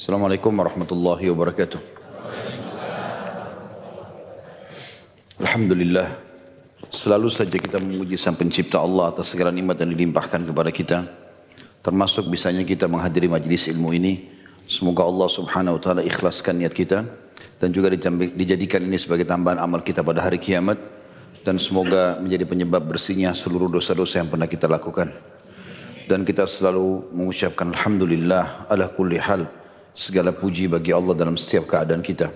Assalamualaikum warahmatullahi wabarakatuh. Alhamdulillah. Selalu saja kita memuji sang pencipta Allah atas segala nikmat yang dilimpahkan kepada kita. Termasuk bisanya kita menghadiri majlis ilmu ini. Semoga Allah subhanahu wa ta'ala ikhlaskan niat kita. Dan juga dijadikan ini sebagai tambahan amal kita pada hari kiamat. Dan semoga menjadi penyebab bersihnya seluruh dosa-dosa yang pernah kita lakukan. Dan kita selalu mengucapkan Alhamdulillah ala kulli hal. Segala puji bagi Allah dalam setiap keadaan kita.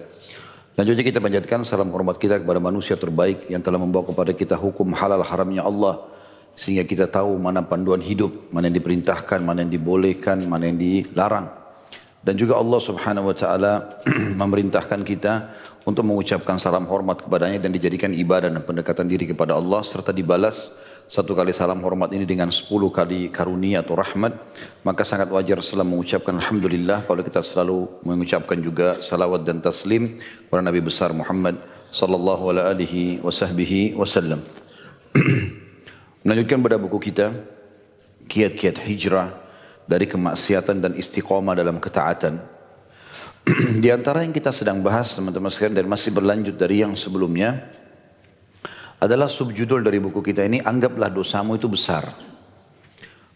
Selanjutnya kita panjatkan salam hormat kita kepada manusia terbaik yang telah membawa kepada kita hukum halal haramnya Allah. Sehingga kita tahu mana panduan hidup, mana yang diperintahkan, mana yang dibolehkan, mana yang dilarang. Dan juga Allah subhanahu wa ta'ala memerintahkan kita untuk mengucapkan salam hormat kepadanya dan dijadikan ibadah dan pendekatan diri kepada Allah serta dibalas satu kali salam hormat ini dengan sepuluh kali karunia atau rahmat, maka sangat wajar setelah mengucapkan Alhamdulillah kalau kita selalu mengucapkan juga salawat dan taslim kepada Nabi besar Muhammad sallallahu alaihi wasallam. Melanjutkan pada buku kita, kiat-kiat hijrah dari kemaksiatan dan istiqomah dalam ketaatan. Di antara yang kita sedang bahas teman-teman sekalian dan masih berlanjut dari yang sebelumnya, adalah subjudul dari buku kita ini, anggaplah dosamu itu besar.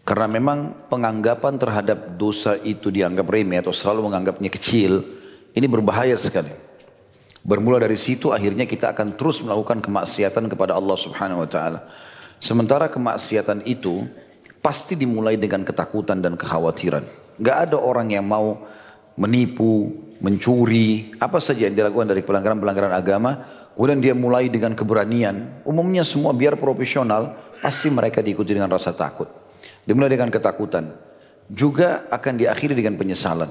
Karena memang penganggapan terhadap dosa itu dianggap remeh atau selalu menganggapnya kecil, ini berbahaya sekali. Bermula dari situ akhirnya kita akan terus melakukan kemaksiatan kepada Allah Subhanahu wa taala. Sementara kemaksiatan itu pasti dimulai dengan ketakutan dan kekhawatiran. Gak ada orang yang mau menipu, mencuri, apa saja yang dilakukan dari pelanggaran-pelanggaran agama Kemudian dia mulai dengan keberanian. Umumnya semua biar profesional, pasti mereka diikuti dengan rasa takut. Dimulai dengan ketakutan. Juga akan diakhiri dengan penyesalan.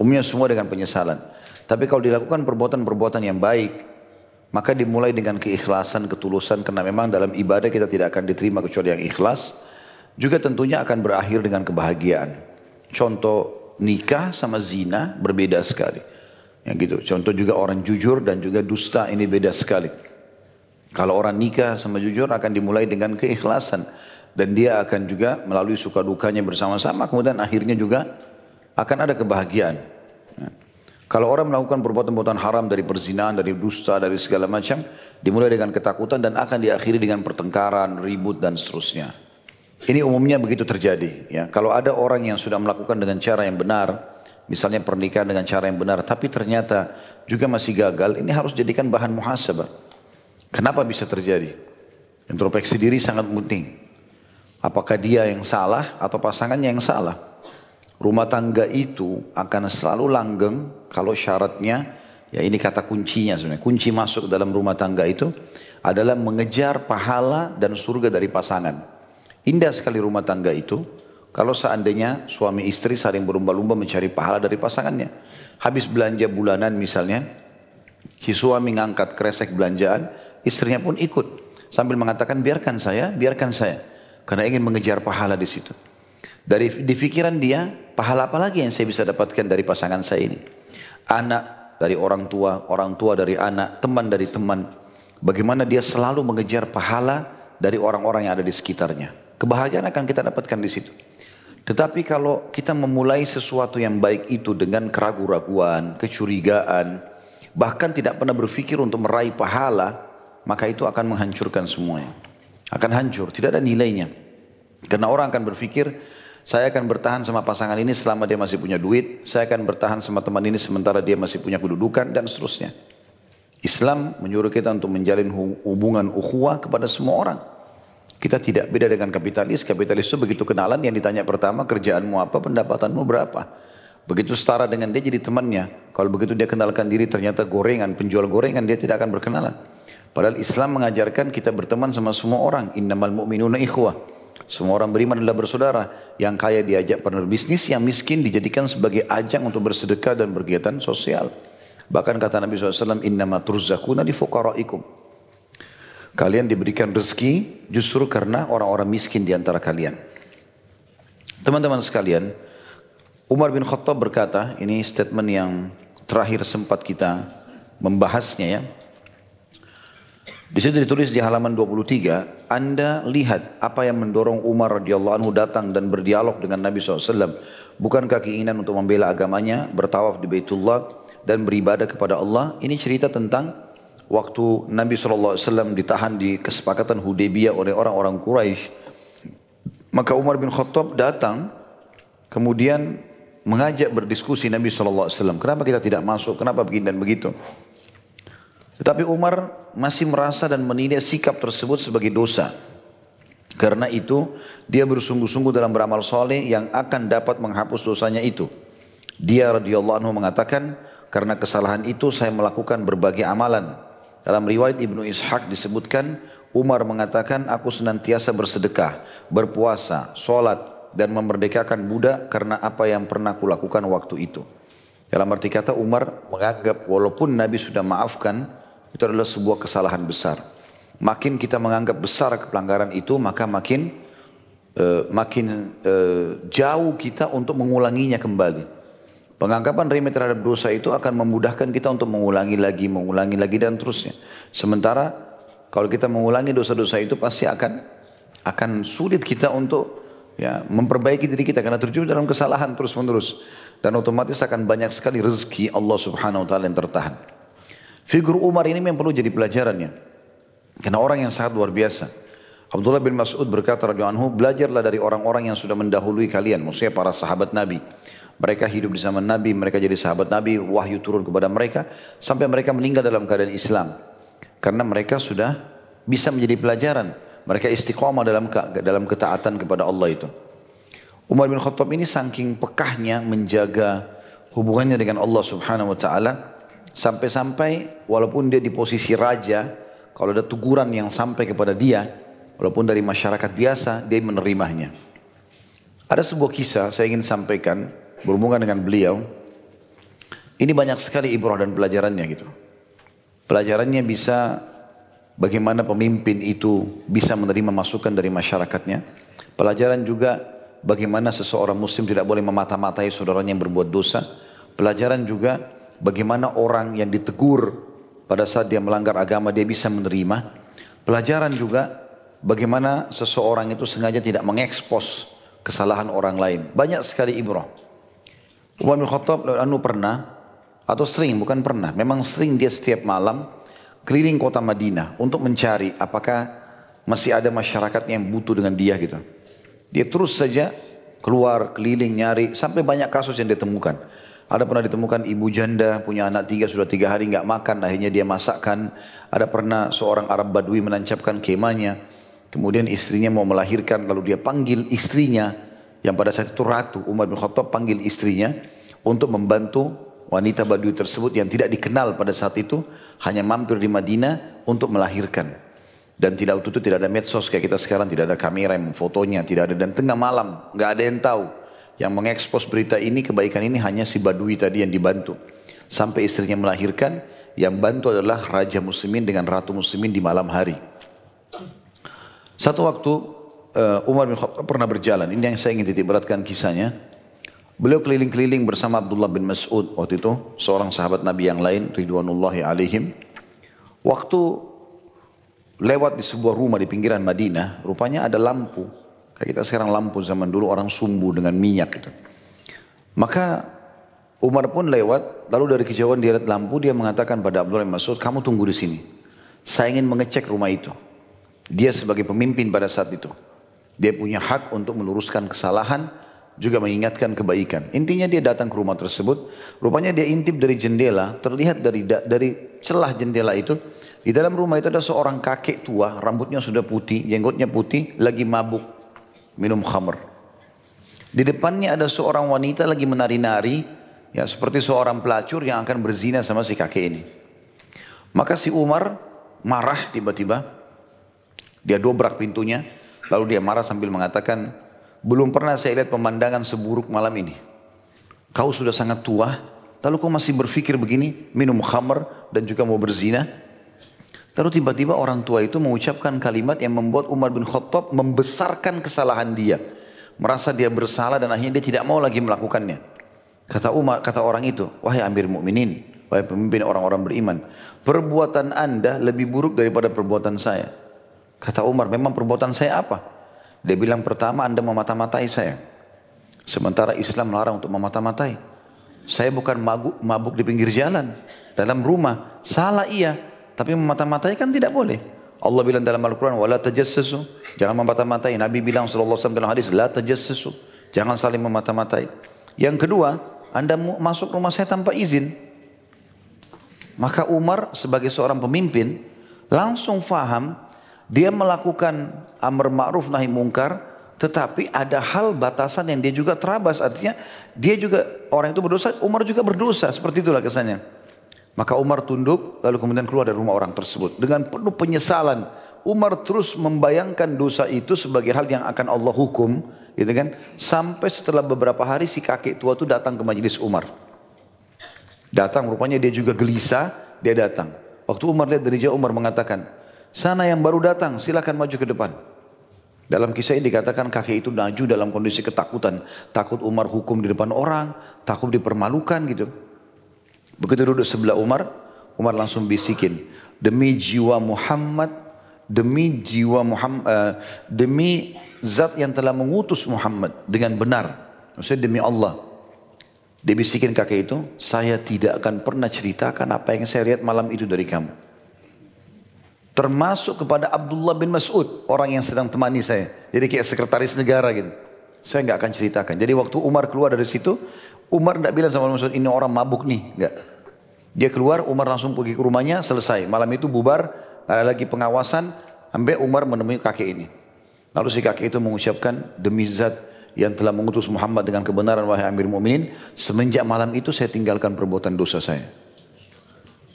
Umumnya semua dengan penyesalan. Tapi kalau dilakukan perbuatan-perbuatan yang baik, maka dimulai dengan keikhlasan, ketulusan, karena memang dalam ibadah kita tidak akan diterima kecuali yang ikhlas. Juga tentunya akan berakhir dengan kebahagiaan. Contoh nikah sama zina berbeda sekali. Ya gitu. Contoh juga orang jujur dan juga dusta ini beda sekali. Kalau orang nikah sama jujur akan dimulai dengan keikhlasan dan dia akan juga melalui suka dukanya bersama-sama kemudian akhirnya juga akan ada kebahagiaan. Ya. Kalau orang melakukan perbuatan-perbuatan haram dari perzinahan, dari dusta, dari segala macam, dimulai dengan ketakutan dan akan diakhiri dengan pertengkaran, ribut dan seterusnya. Ini umumnya begitu terjadi. Ya, kalau ada orang yang sudah melakukan dengan cara yang benar, misalnya pernikahan dengan cara yang benar, tapi ternyata juga masih gagal, ini harus jadikan bahan muhasabah. Kenapa bisa terjadi? Introspeksi diri sangat penting. Apakah dia yang salah atau pasangannya yang salah? Rumah tangga itu akan selalu langgeng kalau syaratnya, ya ini kata kuncinya sebenarnya. Kunci masuk dalam rumah tangga itu adalah mengejar pahala dan surga dari pasangan. Indah sekali rumah tangga itu, kalau seandainya suami istri saling berlomba-lomba mencari pahala dari pasangannya. Habis belanja bulanan misalnya, si suami ngangkat kresek belanjaan, istrinya pun ikut. Sambil mengatakan, biarkan saya, biarkan saya. Karena ingin mengejar pahala di situ. Dari di pikiran dia, pahala apa lagi yang saya bisa dapatkan dari pasangan saya ini? Anak dari orang tua, orang tua dari anak, teman dari teman. Bagaimana dia selalu mengejar pahala dari orang-orang yang ada di sekitarnya. Kebahagiaan akan kita dapatkan di situ. Tetapi kalau kita memulai sesuatu yang baik itu dengan keraguan-raguan, kecurigaan, bahkan tidak pernah berpikir untuk meraih pahala, maka itu akan menghancurkan semuanya. Akan hancur, tidak ada nilainya. Karena orang akan berpikir, saya akan bertahan sama pasangan ini selama dia masih punya duit, saya akan bertahan sama teman ini sementara dia masih punya kedudukan, dan seterusnya. Islam menyuruh kita untuk menjalin hubungan ukhuwah kepada semua orang. Kita tidak beda dengan kapitalis. Kapitalis itu begitu kenalan yang ditanya pertama kerjaanmu apa, pendapatanmu berapa. Begitu setara dengan dia jadi temannya. Kalau begitu dia kenalkan diri ternyata gorengan, penjual gorengan dia tidak akan berkenalan. Padahal Islam mengajarkan kita berteman sama semua orang. Innamal mu'minuna ikhwah. Semua orang beriman adalah bersaudara. Yang kaya diajak partner bisnis, yang miskin dijadikan sebagai ajang untuk bersedekah dan berkegiatan sosial. Bahkan kata Nabi SAW, Innama turzakuna li fukaraikum. Kalian diberikan rezeki justru karena orang-orang miskin di antara kalian. Teman-teman sekalian, Umar bin Khattab berkata, ini statement yang terakhir sempat kita membahasnya ya. Di situ ditulis di halaman 23, anda lihat apa yang mendorong Umar radhiyallahu anhu datang dan berdialog dengan Nabi SAW. Bukankah keinginan untuk membela agamanya, bertawaf di Baitullah dan beribadah kepada Allah? Ini cerita tentang waktu Nabi SAW ditahan di kesepakatan Hudaybiyah oleh orang-orang Quraisy. Maka Umar bin Khattab datang kemudian mengajak berdiskusi Nabi SAW. Kenapa kita tidak masuk? Kenapa begini dan begitu? Tetapi Umar masih merasa dan menilai sikap tersebut sebagai dosa. Karena itu dia bersungguh-sungguh dalam beramal soleh yang akan dapat menghapus dosanya itu. Dia radhiyallahu anhu mengatakan, karena kesalahan itu saya melakukan berbagai amalan. Dalam riwayat Ibnu Ishaq disebutkan, Umar mengatakan, aku senantiasa bersedekah, berpuasa, sholat, dan memerdekakan budak karena apa yang pernah kulakukan waktu itu. Dalam arti kata Umar menganggap walaupun Nabi sudah maafkan, itu adalah sebuah kesalahan besar. Makin kita menganggap besar pelanggaran itu, maka makin uh, makin uh, jauh kita untuk mengulanginya kembali. Penganggapan remeh terhadap dosa itu akan memudahkan kita untuk mengulangi lagi, mengulangi lagi dan terusnya. Sementara kalau kita mengulangi dosa-dosa itu pasti akan akan sulit kita untuk ya memperbaiki diri kita karena terjun dalam kesalahan terus-menerus dan otomatis akan banyak sekali rezeki Allah Subhanahu wa taala yang tertahan. Figur Umar ini memang perlu jadi pelajarannya. Karena orang yang sangat luar biasa. Abdullah bin Mas'ud berkata radhiyallahu anhu, belajarlah dari orang-orang yang sudah mendahului kalian, maksudnya para sahabat Nabi. Mereka hidup di zaman Nabi, mereka jadi sahabat Nabi, wahyu turun kepada mereka sampai mereka meninggal dalam keadaan Islam. Karena mereka sudah bisa menjadi pelajaran. Mereka istiqomah dalam dalam ketaatan kepada Allah itu. Umar bin Khattab ini saking pekahnya menjaga hubungannya dengan Allah Subhanahu wa taala Sampai-sampai walaupun dia di posisi raja, kalau ada teguran yang sampai kepada dia, walaupun dari masyarakat biasa, dia menerimanya. Ada sebuah kisah saya ingin sampaikan berhubungan dengan beliau. Ini banyak sekali ibrah dan pelajarannya gitu. Pelajarannya bisa bagaimana pemimpin itu bisa menerima masukan dari masyarakatnya. Pelajaran juga bagaimana seseorang muslim tidak boleh memata-matai saudaranya yang berbuat dosa. Pelajaran juga bagaimana orang yang ditegur pada saat dia melanggar agama dia bisa menerima. Pelajaran juga bagaimana seseorang itu sengaja tidak mengekspos kesalahan orang lain. Banyak sekali ibrah. Umar bin Khattab anu pernah atau sering bukan pernah, memang sering dia setiap malam keliling kota Madinah untuk mencari apakah masih ada masyarakat yang butuh dengan dia gitu. Dia terus saja keluar keliling nyari sampai banyak kasus yang ditemukan. Ada pernah ditemukan ibu janda punya anak tiga sudah tiga hari nggak makan, akhirnya dia masakkan. Ada pernah seorang Arab Badui menancapkan kemahnya, kemudian istrinya mau melahirkan, lalu dia panggil istrinya yang pada saat itu ratu Umar bin Khattab panggil istrinya untuk membantu wanita Badui tersebut yang tidak dikenal pada saat itu hanya mampir di Madinah untuk melahirkan dan tidak waktu itu tidak ada medsos kayak kita sekarang tidak ada kamera yang memfotonya tidak ada dan tengah malam nggak ada yang tahu yang mengekspos berita ini, kebaikan ini hanya si Badui tadi yang dibantu. Sampai istrinya melahirkan, yang bantu adalah Raja Muslimin dengan Ratu Muslimin di malam hari. Satu waktu uh, Umar bin Khattab pernah berjalan, ini yang saya ingin titik beratkan kisahnya. Beliau keliling-keliling bersama Abdullah bin Mas'ud waktu itu, seorang sahabat Nabi yang lain, Ridwanullahi alaihim. Waktu lewat di sebuah rumah di pinggiran Madinah, rupanya ada lampu Kayak kita sekarang lampu zaman dulu orang sumbu dengan minyak gitu. Maka Umar pun lewat, lalu dari kejauhan dia lihat lampu, dia mengatakan pada Abdullah bin Mas'ud, kamu tunggu di sini. Saya ingin mengecek rumah itu. Dia sebagai pemimpin pada saat itu. Dia punya hak untuk meluruskan kesalahan, juga mengingatkan kebaikan. Intinya dia datang ke rumah tersebut, rupanya dia intip dari jendela, terlihat dari dari celah jendela itu, di dalam rumah itu ada seorang kakek tua, rambutnya sudah putih, jenggotnya putih, lagi mabuk minum khamr. Di depannya ada seorang wanita lagi menari-nari, ya seperti seorang pelacur yang akan berzina sama si kakek ini. Maka si Umar marah tiba-tiba, dia dobrak pintunya, lalu dia marah sambil mengatakan, belum pernah saya lihat pemandangan seburuk malam ini. Kau sudah sangat tua, lalu kau masih berpikir begini, minum khamr dan juga mau berzina? Lalu tiba-tiba orang tua itu mengucapkan kalimat yang membuat Umar bin Khattab membesarkan kesalahan dia. Merasa dia bersalah dan akhirnya dia tidak mau lagi melakukannya. Kata Umar, kata orang itu, wahai Amir Mukminin, wahai pemimpin orang-orang beriman, perbuatan anda lebih buruk daripada perbuatan saya. Kata Umar, memang perbuatan saya apa? Dia bilang pertama anda memata-matai saya. Sementara Islam melarang untuk memata-matai. Saya bukan mabuk, mabuk di pinggir jalan. Dalam rumah. Salah iya. Tapi memata-matai kan tidak boleh. Allah bilang dalam Al-Quran, wala tajassasu. Jangan memata-matai. Nabi bilang SAW dalam hadis, la tajassasu. Jangan saling memata-matai. Yang kedua, anda masuk rumah saya tanpa izin. Maka Umar sebagai seorang pemimpin langsung faham dia melakukan amar ma'ruf nahi mungkar, tetapi ada hal batasan yang dia juga terabas. Artinya dia juga orang itu berdosa, Umar juga berdosa. Seperti itulah kesannya. Maka Umar tunduk lalu kemudian keluar dari rumah orang tersebut. Dengan penuh penyesalan. Umar terus membayangkan dosa itu sebagai hal yang akan Allah hukum. Gitu kan? Sampai setelah beberapa hari si kakek tua itu datang ke majelis Umar. Datang rupanya dia juga gelisah, dia datang. Waktu Umar lihat dari jauh Umar mengatakan, Sana yang baru datang, silakan maju ke depan. Dalam kisah ini dikatakan kakek itu maju dalam kondisi ketakutan. Takut Umar hukum di depan orang, takut dipermalukan gitu. Begitu duduk sebelah Umar, Umar langsung bisikin. Demi jiwa Muhammad, demi jiwa Muhammad, uh, demi zat yang telah mengutus Muhammad dengan benar. Maksudnya demi Allah. Dia bisikin kakek itu, saya tidak akan pernah ceritakan apa yang saya lihat malam itu dari kamu. Termasuk kepada Abdullah bin Mas'ud, orang yang sedang temani saya. Jadi kayak sekretaris negara gitu. Saya nggak akan ceritakan. Jadi waktu Umar keluar dari situ, Umar tidak bilang sama Mas'ud, ini orang mabuk nih. Enggak. Dia keluar, Umar langsung pergi ke rumahnya, selesai. Malam itu bubar, ada lagi pengawasan, sampai Umar menemui kakek ini. Lalu si kakek itu mengucapkan, demi zat yang telah mengutus Muhammad dengan kebenaran wahai Amir Mu'minin, semenjak malam itu saya tinggalkan perbuatan dosa saya.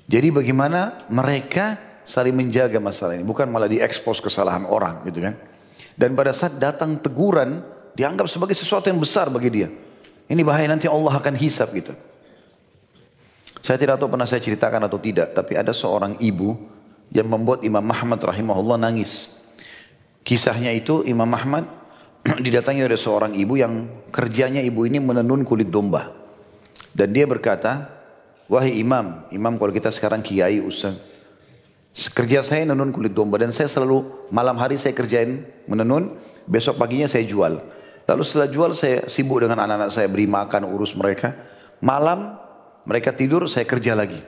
Jadi bagaimana mereka saling menjaga masalah ini, bukan malah diekspos kesalahan orang gitu kan. Dan pada saat datang teguran dianggap sebagai sesuatu yang besar bagi dia. Ini bahaya nanti Allah akan hisap gitu. Saya tidak tahu pernah saya ceritakan atau tidak, tapi ada seorang ibu yang membuat Imam Muhammad rahimahullah nangis. Kisahnya itu Imam Muhammad didatangi oleh seorang ibu yang kerjanya ibu ini menenun kulit domba. Dan dia berkata, wahai imam, imam kalau kita sekarang kiai ustaz, Kerja saya menenun kulit domba dan saya selalu malam hari saya kerjain menenun, besok paginya saya jual. Lalu setelah jual saya sibuk dengan anak-anak saya beri makan, urus mereka. Malam mereka tidur, saya kerja lagi.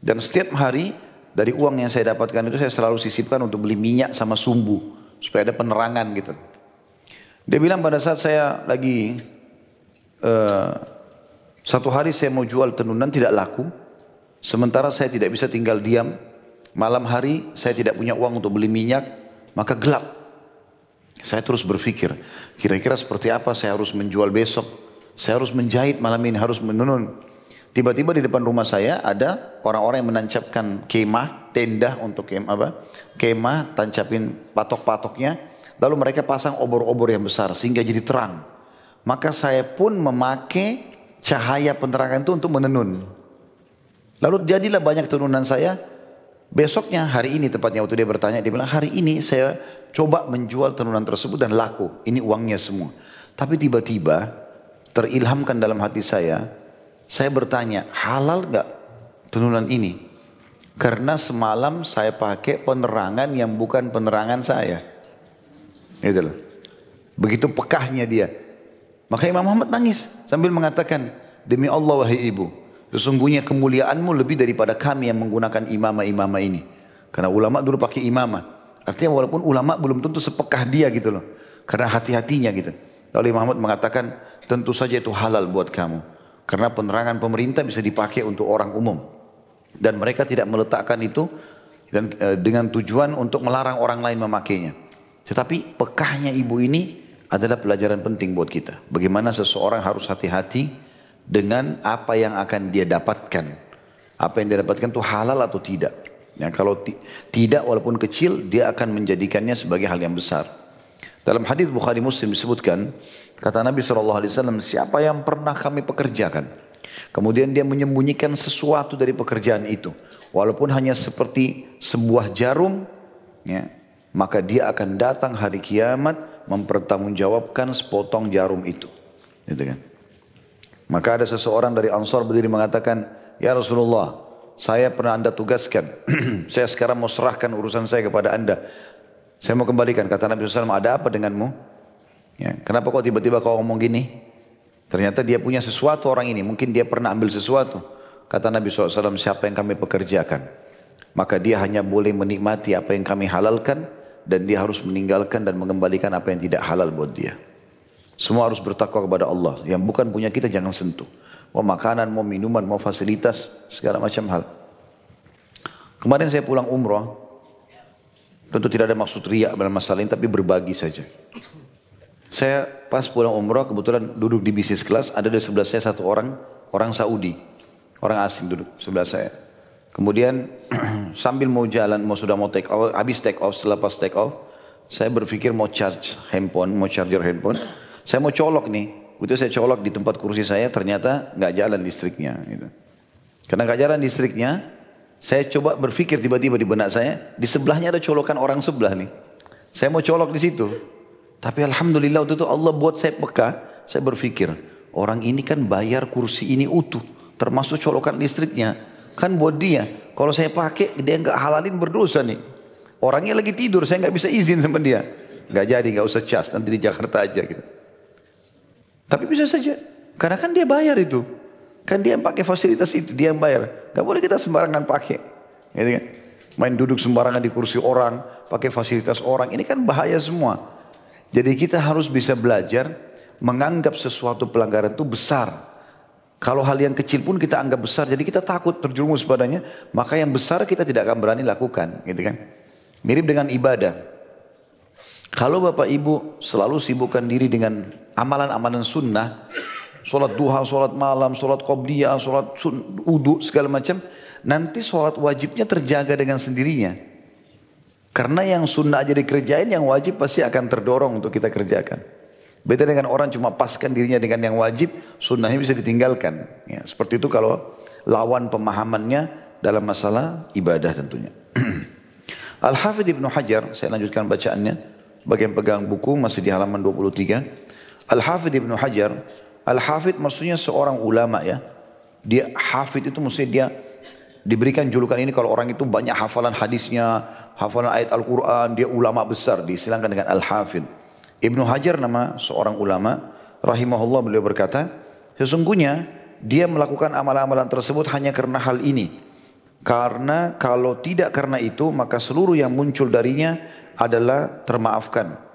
Dan setiap hari dari uang yang saya dapatkan itu saya selalu sisipkan untuk beli minyak sama sumbu supaya ada penerangan gitu. Dia bilang pada saat saya lagi uh, satu hari saya mau jual tenunan tidak laku, sementara saya tidak bisa tinggal diam, Malam hari saya tidak punya uang untuk beli minyak, maka gelap. Saya terus berpikir, kira-kira seperti apa saya harus menjual besok. Saya harus menjahit malam ini, harus menenun. Tiba-tiba di depan rumah saya ada orang-orang yang menancapkan kemah, tenda untuk kemah apa? Kemah, tancapin patok-patoknya. Lalu mereka pasang obor-obor yang besar sehingga jadi terang. Maka saya pun memakai cahaya penerangan itu untuk menenun. Lalu jadilah banyak tenunan saya Besoknya hari ini tepatnya waktu dia bertanya dia bilang hari ini saya coba menjual tenunan tersebut dan laku. Ini uangnya semua. Tapi tiba-tiba terilhamkan dalam hati saya. Saya bertanya halal gak tenunan ini? Karena semalam saya pakai penerangan yang bukan penerangan saya. Gitu loh. Begitu pekahnya dia. Maka Imam Muhammad nangis sambil mengatakan, demi Allah wahai ibu, Sesungguhnya kemuliaanmu lebih daripada kami yang menggunakan imamah-imamah ini. Karena ulama dulu pakai imamah. Artinya walaupun ulama belum tentu sepekah dia gitu loh. Karena hati-hatinya gitu. Lalu Muhammad mengatakan tentu saja itu halal buat kamu. Karena penerangan pemerintah bisa dipakai untuk orang umum. Dan mereka tidak meletakkan itu dan e, dengan tujuan untuk melarang orang lain memakainya. Tetapi pekahnya ibu ini adalah pelajaran penting buat kita. Bagaimana seseorang harus hati-hati dengan apa yang akan dia dapatkan. Apa yang dia dapatkan itu halal atau tidak. Ya, kalau tidak walaupun kecil dia akan menjadikannya sebagai hal yang besar. Dalam hadis Bukhari Muslim disebutkan kata Nabi SAW siapa yang pernah kami pekerjakan kemudian dia menyembunyikan sesuatu dari pekerjaan itu walaupun hanya seperti sebuah jarum ya, maka dia akan datang hari kiamat mempertanggungjawabkan sepotong jarum itu. Gitu kan? Maka ada seseorang dari Ansar berdiri mengatakan, Ya Rasulullah, saya pernah anda tugaskan. saya sekarang mau serahkan urusan saya kepada anda. Saya mau kembalikan, kata Nabi SAW, ada apa denganmu? Ya, kenapa kok tiba-tiba kau ngomong gini? Ternyata dia punya sesuatu orang ini, mungkin dia pernah ambil sesuatu. Kata Nabi SAW, siapa yang kami pekerjakan? Maka dia hanya boleh menikmati apa yang kami halalkan, dan dia harus meninggalkan dan mengembalikan apa yang tidak halal buat dia. Semua harus bertakwa kepada Allah. Yang bukan punya kita jangan sentuh. Mau makanan, mau minuman, mau fasilitas, segala macam hal. Kemarin saya pulang umroh, Tentu tidak ada maksud riak dalam masalah ini, tapi berbagi saja. Saya pas pulang umroh, kebetulan duduk di bisnis kelas, ada di sebelah saya satu orang, orang Saudi. Orang asing duduk sebelah saya. Kemudian sambil mau jalan, mau sudah mau take off, habis take off, setelah pas take off, saya berpikir mau charge handphone, mau charger handphone. Saya mau colok nih. Itu saya colok di tempat kursi saya, ternyata nggak jalan listriknya. Gitu. Karena nggak jalan listriknya, saya coba berpikir tiba-tiba di benak saya, di sebelahnya ada colokan orang sebelah nih. Saya mau colok di situ. Tapi alhamdulillah waktu itu Allah buat saya peka, saya berpikir, orang ini kan bayar kursi ini utuh, termasuk colokan listriknya. Kan buat dia. Kalau saya pakai, dia nggak halalin berdosa nih. Orangnya lagi tidur, saya nggak bisa izin sama dia. Nggak jadi, nggak usah cas, nanti di Jakarta aja gitu. Tapi bisa saja, karena kan dia bayar itu. Kan dia yang pakai fasilitas itu, dia yang bayar. Gak boleh kita sembarangan pakai. Gitu kan? Main duduk sembarangan di kursi orang, pakai fasilitas orang. Ini kan bahaya semua. Jadi kita harus bisa belajar menganggap sesuatu pelanggaran itu besar. Kalau hal yang kecil pun kita anggap besar, jadi kita takut terjerumus padanya, maka yang besar kita tidak akan berani lakukan, gitu kan? Mirip dengan ibadah. Kalau Bapak Ibu selalu sibukkan diri dengan amalan-amalan sunnah, Sholat duha, sholat malam, sholat qobliyah, sholat udu, segala macam. Nanti sholat wajibnya terjaga dengan sendirinya. Karena yang sunnah aja dikerjain, yang wajib pasti akan terdorong untuk kita kerjakan. Beda dengan orang cuma paskan dirinya dengan yang wajib, sunnahnya bisa ditinggalkan. Ya, seperti itu kalau lawan pemahamannya dalam masalah ibadah tentunya. Al-Hafidh Ibn Hajar, saya lanjutkan bacaannya. Bagian pegang buku masih di halaman 23. Al-Hafidh Ibn Hajar Al-Hafid maksudnya seorang ulama ya. Dia hafid itu maksudnya dia diberikan julukan ini kalau orang itu banyak hafalan hadisnya, hafalan ayat Al-Quran, dia ulama besar, diistilahkan dengan Al-Hafid. Ibnu Hajar nama seorang ulama, rahimahullah beliau berkata, sesungguhnya dia melakukan amalan-amalan tersebut hanya karena hal ini. Karena kalau tidak karena itu, maka seluruh yang muncul darinya adalah termaafkan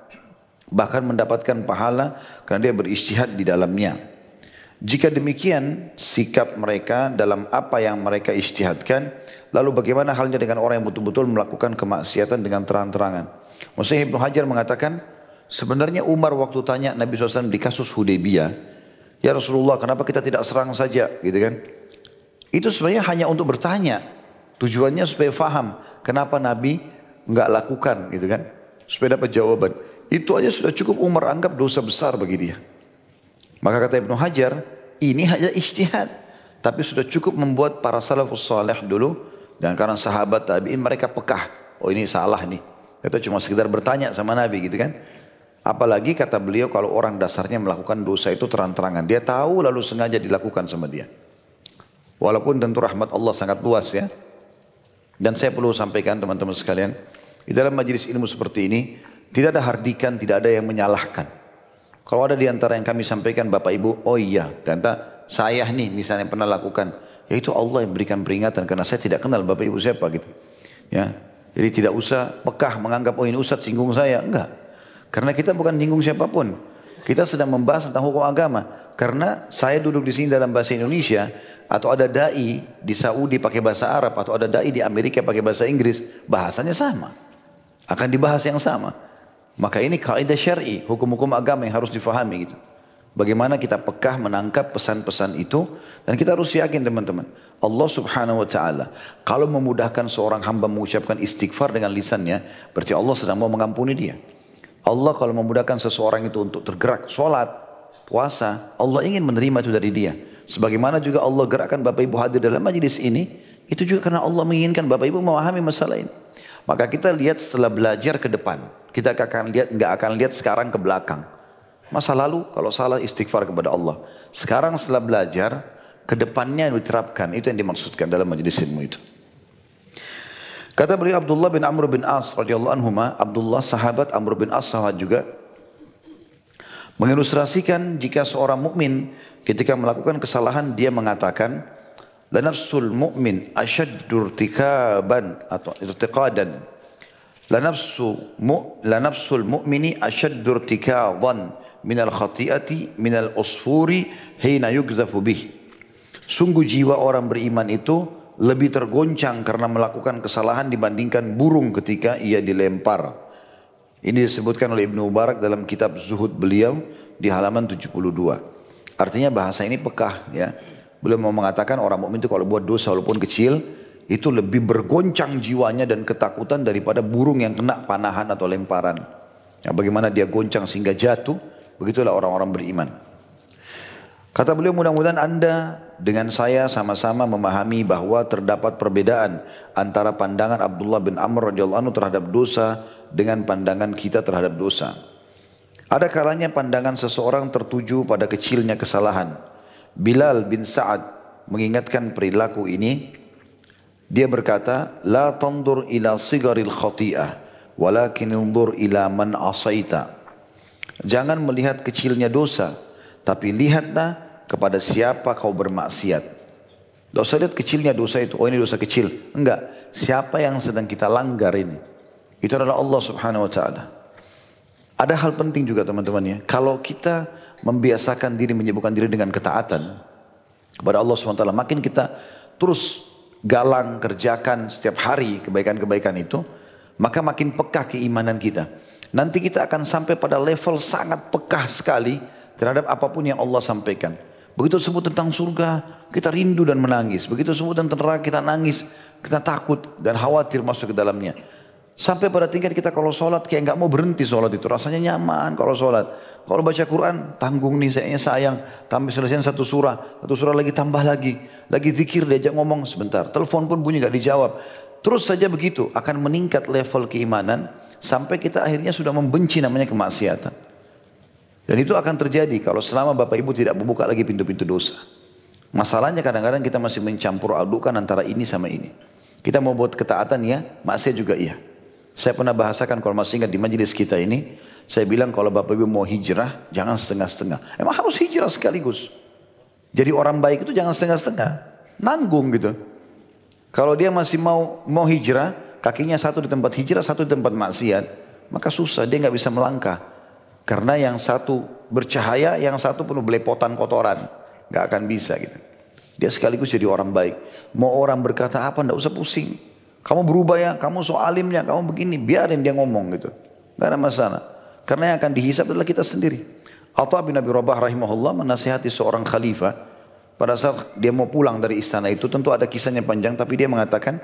bahkan mendapatkan pahala karena dia beristihad di dalamnya. Jika demikian sikap mereka dalam apa yang mereka istihadkan, lalu bagaimana halnya dengan orang yang betul-betul melakukan kemaksiatan dengan terang-terangan? Maksudnya Ibnu Hajar mengatakan, sebenarnya Umar waktu tanya Nabi SAW di kasus Hudaybiyah, ya Rasulullah kenapa kita tidak serang saja gitu kan? Itu sebenarnya hanya untuk bertanya, tujuannya supaya faham kenapa Nabi nggak lakukan gitu kan? Supaya dapat jawaban. Itu aja sudah cukup Umar anggap dosa besar bagi dia. Maka kata Ibnu Hajar, ini hanya ijtihad. Tapi sudah cukup membuat para salafus salih dulu. Dan karena sahabat tabi'in mereka pekah. Oh ini salah nih. Itu cuma sekedar bertanya sama Nabi gitu kan. Apalagi kata beliau kalau orang dasarnya melakukan dosa itu terang-terangan. Dia tahu lalu sengaja dilakukan sama dia. Walaupun tentu rahmat Allah sangat luas ya. Dan saya perlu sampaikan teman-teman sekalian. Di dalam majelis ilmu seperti ini. Tidak ada hardikan, tidak ada yang menyalahkan. Kalau ada di antara yang kami sampaikan Bapak Ibu, oh iya, ternyata saya nih misalnya pernah lakukan. Ya itu Allah yang berikan peringatan karena saya tidak kenal Bapak Ibu siapa gitu. Ya. Jadi tidak usah pekah menganggap oh ini Ustaz singgung saya. Enggak. Karena kita bukan singgung siapa pun. Kita sedang membahas tentang hukum agama. Karena saya duduk di sini dalam bahasa Indonesia atau ada dai di Saudi pakai bahasa Arab atau ada dai di Amerika pakai bahasa Inggris, bahasanya sama. Akan dibahas yang sama. Maka ini kaidah syar'i, hukum-hukum agama yang harus difahami gitu. Bagaimana kita pekah menangkap pesan-pesan itu dan kita harus yakin teman-teman. Allah subhanahu wa ta'ala kalau memudahkan seorang hamba mengucapkan istighfar dengan lisannya berarti Allah sedang mau mengampuni dia. Allah kalau memudahkan seseorang itu untuk tergerak sholat, puasa, Allah ingin menerima itu dari dia. Sebagaimana juga Allah gerakkan Bapak Ibu hadir dalam majlis ini, itu juga karena Allah menginginkan Bapak Ibu memahami masalah ini. Maka kita lihat setelah belajar ke depan. Kita akan lihat, nggak akan lihat sekarang ke belakang. Masa lalu kalau salah istighfar kepada Allah. Sekarang setelah belajar, ke depannya yang diterapkan. Itu yang dimaksudkan dalam majelis ilmu itu. Kata beliau Abdullah bin Amr bin As radhiyallahu anhu, Abdullah sahabat Amr bin As sahabat juga mengilustrasikan jika seorang mukmin ketika melakukan kesalahan dia mengatakan la nafsul mu'min ashaddu irtikaban atau irtiqadan la nafsu mu, la nafsul mu'mini ashaddu irtikadan min al khati'ati min al usfuri hina yugzafu bih sungguh jiwa orang beriman itu lebih tergoncang karena melakukan kesalahan dibandingkan burung ketika ia dilempar. Ini disebutkan oleh Ibnu Mubarak dalam kitab Zuhud beliau di halaman 72. Artinya bahasa ini pekah ya. Beliau mau mengatakan orang mukmin itu kalau buat dosa walaupun kecil itu lebih bergoncang jiwanya dan ketakutan daripada burung yang kena panahan atau lemparan. Ya, bagaimana dia goncang sehingga jatuh, begitulah orang-orang beriman. Kata beliau mudah-mudahan anda dengan saya sama-sama memahami bahwa terdapat perbedaan antara pandangan Abdullah bin Amr radhiyallahu anhu terhadap dosa dengan pandangan kita terhadap dosa. Ada kalanya pandangan seseorang tertuju pada kecilnya kesalahan. Bilal bin Sa'ad mengingatkan perilaku ini. Dia berkata, La tandur ila sigaril khati'ah, walakin undur ila man asaita. Jangan melihat kecilnya dosa, tapi lihatlah kepada siapa kau bermaksiat. Tidak usah lihat kecilnya dosa itu. Oh ini dosa kecil. Enggak. Siapa yang sedang kita langgar ini. Itu adalah Allah subhanahu wa ta'ala. Ada hal penting juga teman-teman ya. Kalau kita membiasakan diri, menyebutkan diri dengan ketaatan. Kepada Allah ta'ala. Makin kita terus galang kerjakan setiap hari kebaikan-kebaikan itu. Maka makin pekah keimanan kita. Nanti kita akan sampai pada level sangat pekah sekali terhadap apa pun yang Allah sampaikan. Begitu sebut tentang surga, kita rindu dan menangis. Begitu sebut tentang neraka, kita nangis, kita takut dan khawatir masuk ke dalamnya. Sampai pada tingkat kita kalau sholat kayak nggak mau berhenti sholat itu. Rasanya nyaman kalau sholat. Kalau baca Quran, tanggung nih saya sayang. Tambah selesai satu surah. Satu surah lagi tambah lagi. Lagi zikir diajak ngomong sebentar. Telepon pun bunyi nggak dijawab. Terus saja begitu. Akan meningkat level keimanan. Sampai kita akhirnya sudah membenci namanya kemaksiatan. Dan itu akan terjadi kalau selama Bapak Ibu tidak membuka lagi pintu-pintu dosa. Masalahnya kadang-kadang kita masih mencampur adukan antara ini sama ini. Kita mau buat ketaatan ya, maksiat juga iya. Saya pernah bahasakan kalau masih ingat di majelis kita ini, saya bilang kalau Bapak Ibu mau hijrah, jangan setengah-setengah. Emang harus hijrah sekaligus. Jadi orang baik itu jangan setengah-setengah. Nanggung gitu. Kalau dia masih mau mau hijrah, kakinya satu di tempat hijrah, satu di tempat maksiat, maka susah, dia nggak bisa melangkah. Karena yang satu bercahaya, yang satu penuh belepotan kotoran. Gak akan bisa gitu. Dia sekaligus jadi orang baik. Mau orang berkata apa, ndak usah pusing. Kamu berubah ya, kamu soalimnya, kamu begini. Biarin dia ngomong gitu. Gak ada masalah. Karena yang akan dihisap adalah kita sendiri. Atta bin Abi Rabah rahimahullah menasihati seorang khalifah. Pada saat dia mau pulang dari istana itu, tentu ada kisahnya panjang. Tapi dia mengatakan,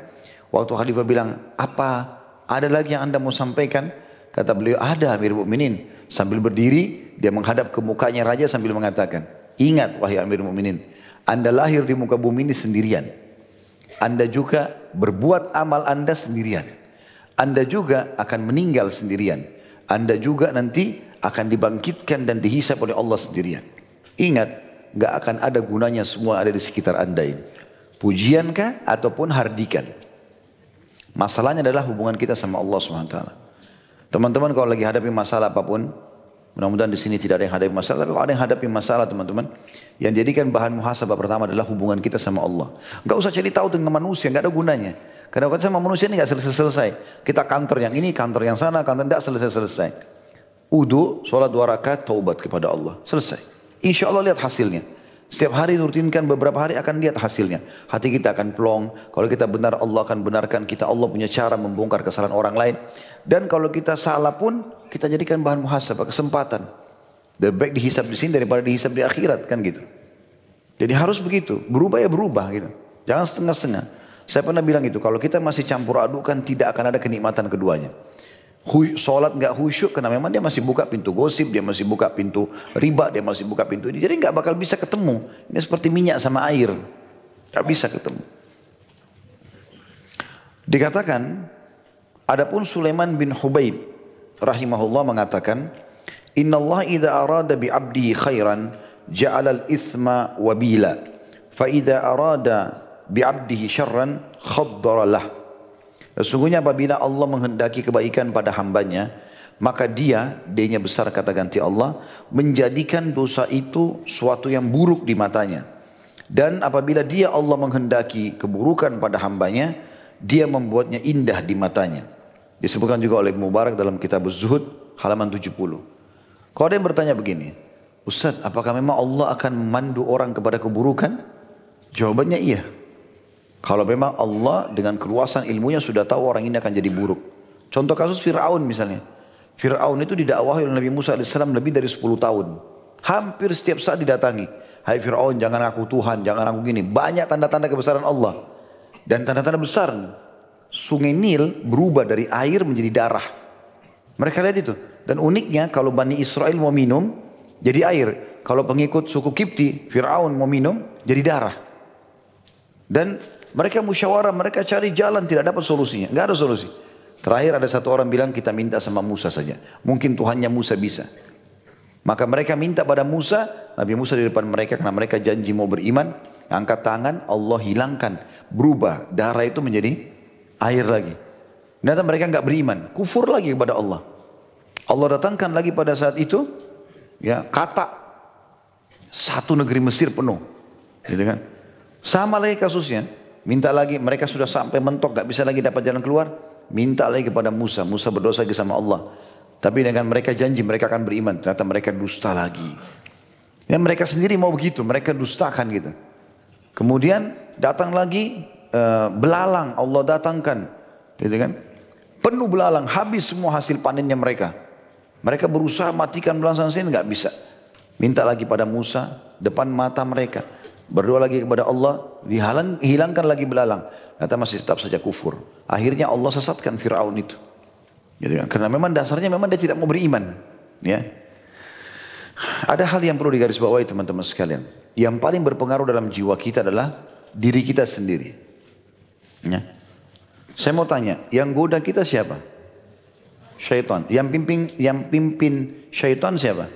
waktu khalifah bilang, apa ada lagi yang anda mau sampaikan? Kata beliau, ada Amir Mu'minin. Sambil berdiri, dia menghadap ke mukanya raja sambil mengatakan, Ingat wahai Amir Mu'minin, Anda lahir di muka bumi ini sendirian. Anda juga berbuat amal Anda sendirian. Anda juga akan meninggal sendirian. Anda juga nanti akan dibangkitkan dan dihisap oleh Allah sendirian. Ingat, gak akan ada gunanya semua ada di sekitar Anda ini. Pujiankah ataupun hardikan. Masalahnya adalah hubungan kita sama Allah SWT. Teman-teman kalau lagi hadapi masalah apa pun, mudah-mudahan di sini tidak ada yang hadapi masalah, tapi kalau ada yang hadapi masalah teman-teman, yang jadikan bahan muhasabah pertama adalah hubungan kita sama Allah. Enggak usah cari tahu dengan manusia, enggak ada gunanya. Karena kita sama manusia ini enggak selesai-selesai. Kita kantor yang ini, kantor yang sana, kantor enggak selesai-selesai. Udu, sholat dua rakaat, taubat kepada Allah. Selesai. Insya Allah lihat hasilnya. Setiap hari rutinkan beberapa hari akan lihat hasilnya. Hati kita akan plong. Kalau kita benar Allah akan benarkan kita. Allah punya cara membongkar kesalahan orang lain. Dan kalau kita salah pun kita jadikan bahan muhasabah, kesempatan. Lebih baik dihisap di sini daripada dihisap di akhirat kan gitu. Jadi harus begitu. Berubah ya berubah gitu. Jangan setengah-setengah. Saya pernah bilang itu. Kalau kita masih campur adukan tidak akan ada kenikmatan keduanya. Sholat nggak khusyuk karena memang dia masih buka pintu gosip, dia masih buka pintu riba, dia masih buka pintu ini. Jadi nggak bakal bisa ketemu. Ini seperti minyak sama air, nggak bisa ketemu. Dikatakan, adapun Sulaiman bin Hubaib rahimahullah mengatakan, Inna Allah idha arada bi abdihi khairan ja'ala al-ithma wabila. Fa arada bi abdihi syarran khaddara. Sesungguhnya apabila Allah menghendaki kebaikan pada hambanya, maka dia, D-nya besar kata ganti Allah, menjadikan dosa itu suatu yang buruk di matanya. Dan apabila dia Allah menghendaki keburukan pada hambanya, dia membuatnya indah di matanya. Disebutkan juga oleh Mubarak dalam kitab Zuhud halaman 70. Kalau ada yang bertanya begini, Ustaz, apakah memang Allah akan memandu orang kepada keburukan? Jawabannya iya. Kalau memang Allah dengan keluasan ilmunya sudah tahu orang ini akan jadi buruk. Contoh kasus Fir'aun misalnya. Fir'aun itu didakwahi oleh Nabi Musa AS lebih dari 10 tahun. Hampir setiap saat didatangi. Hai Fir'aun jangan aku Tuhan, jangan aku gini. Banyak tanda-tanda kebesaran Allah. Dan tanda-tanda besar. Sungai Nil berubah dari air menjadi darah. Mereka lihat itu. Dan uniknya kalau Bani Israel mau minum, jadi air. Kalau pengikut suku Kipti, Fir'aun mau minum, jadi darah. Dan mereka musyawarah, mereka cari jalan, tidak dapat solusinya. Nggak ada solusi. Terakhir ada satu orang bilang kita minta sama Musa saja. Mungkin Tuhannya Musa bisa. Maka mereka minta pada Musa, Nabi Musa di depan mereka karena mereka janji mau beriman. Angkat tangan, Allah hilangkan. Berubah, darah itu menjadi air lagi. Ternyata mereka nggak beriman, kufur lagi kepada Allah. Allah datangkan lagi pada saat itu, ya kata satu negeri Mesir penuh, gitu kan? Sama lagi kasusnya. Minta lagi, mereka sudah sampai mentok, gak bisa lagi dapat jalan keluar. Minta lagi kepada Musa. Musa berdosa lagi sama Allah. Tapi dengan mereka janji mereka akan beriman. Ternyata mereka dusta lagi. Ya mereka sendiri mau begitu, mereka dustakan gitu. Kemudian datang lagi uh, belalang Allah datangkan, gitu kan? Penuh belalang, habis semua hasil panennya mereka. Mereka berusaha matikan belalang sini nggak bisa. Minta lagi pada Musa depan mata mereka. Berdoa lagi kepada Allah, dihalang, hilangkan lagi belalang. Ternyata masih tetap saja kufur. Akhirnya Allah sesatkan Fir'aun itu. Gitu kan? Karena memang dasarnya memang dia tidak mau beriman. Ya. Ada hal yang perlu digarisbawahi teman-teman sekalian. Yang paling berpengaruh dalam jiwa kita adalah diri kita sendiri. Ya. Saya mau tanya, yang goda kita siapa? Syaitan. Yang pimpin yang pimpin syaitan siapa?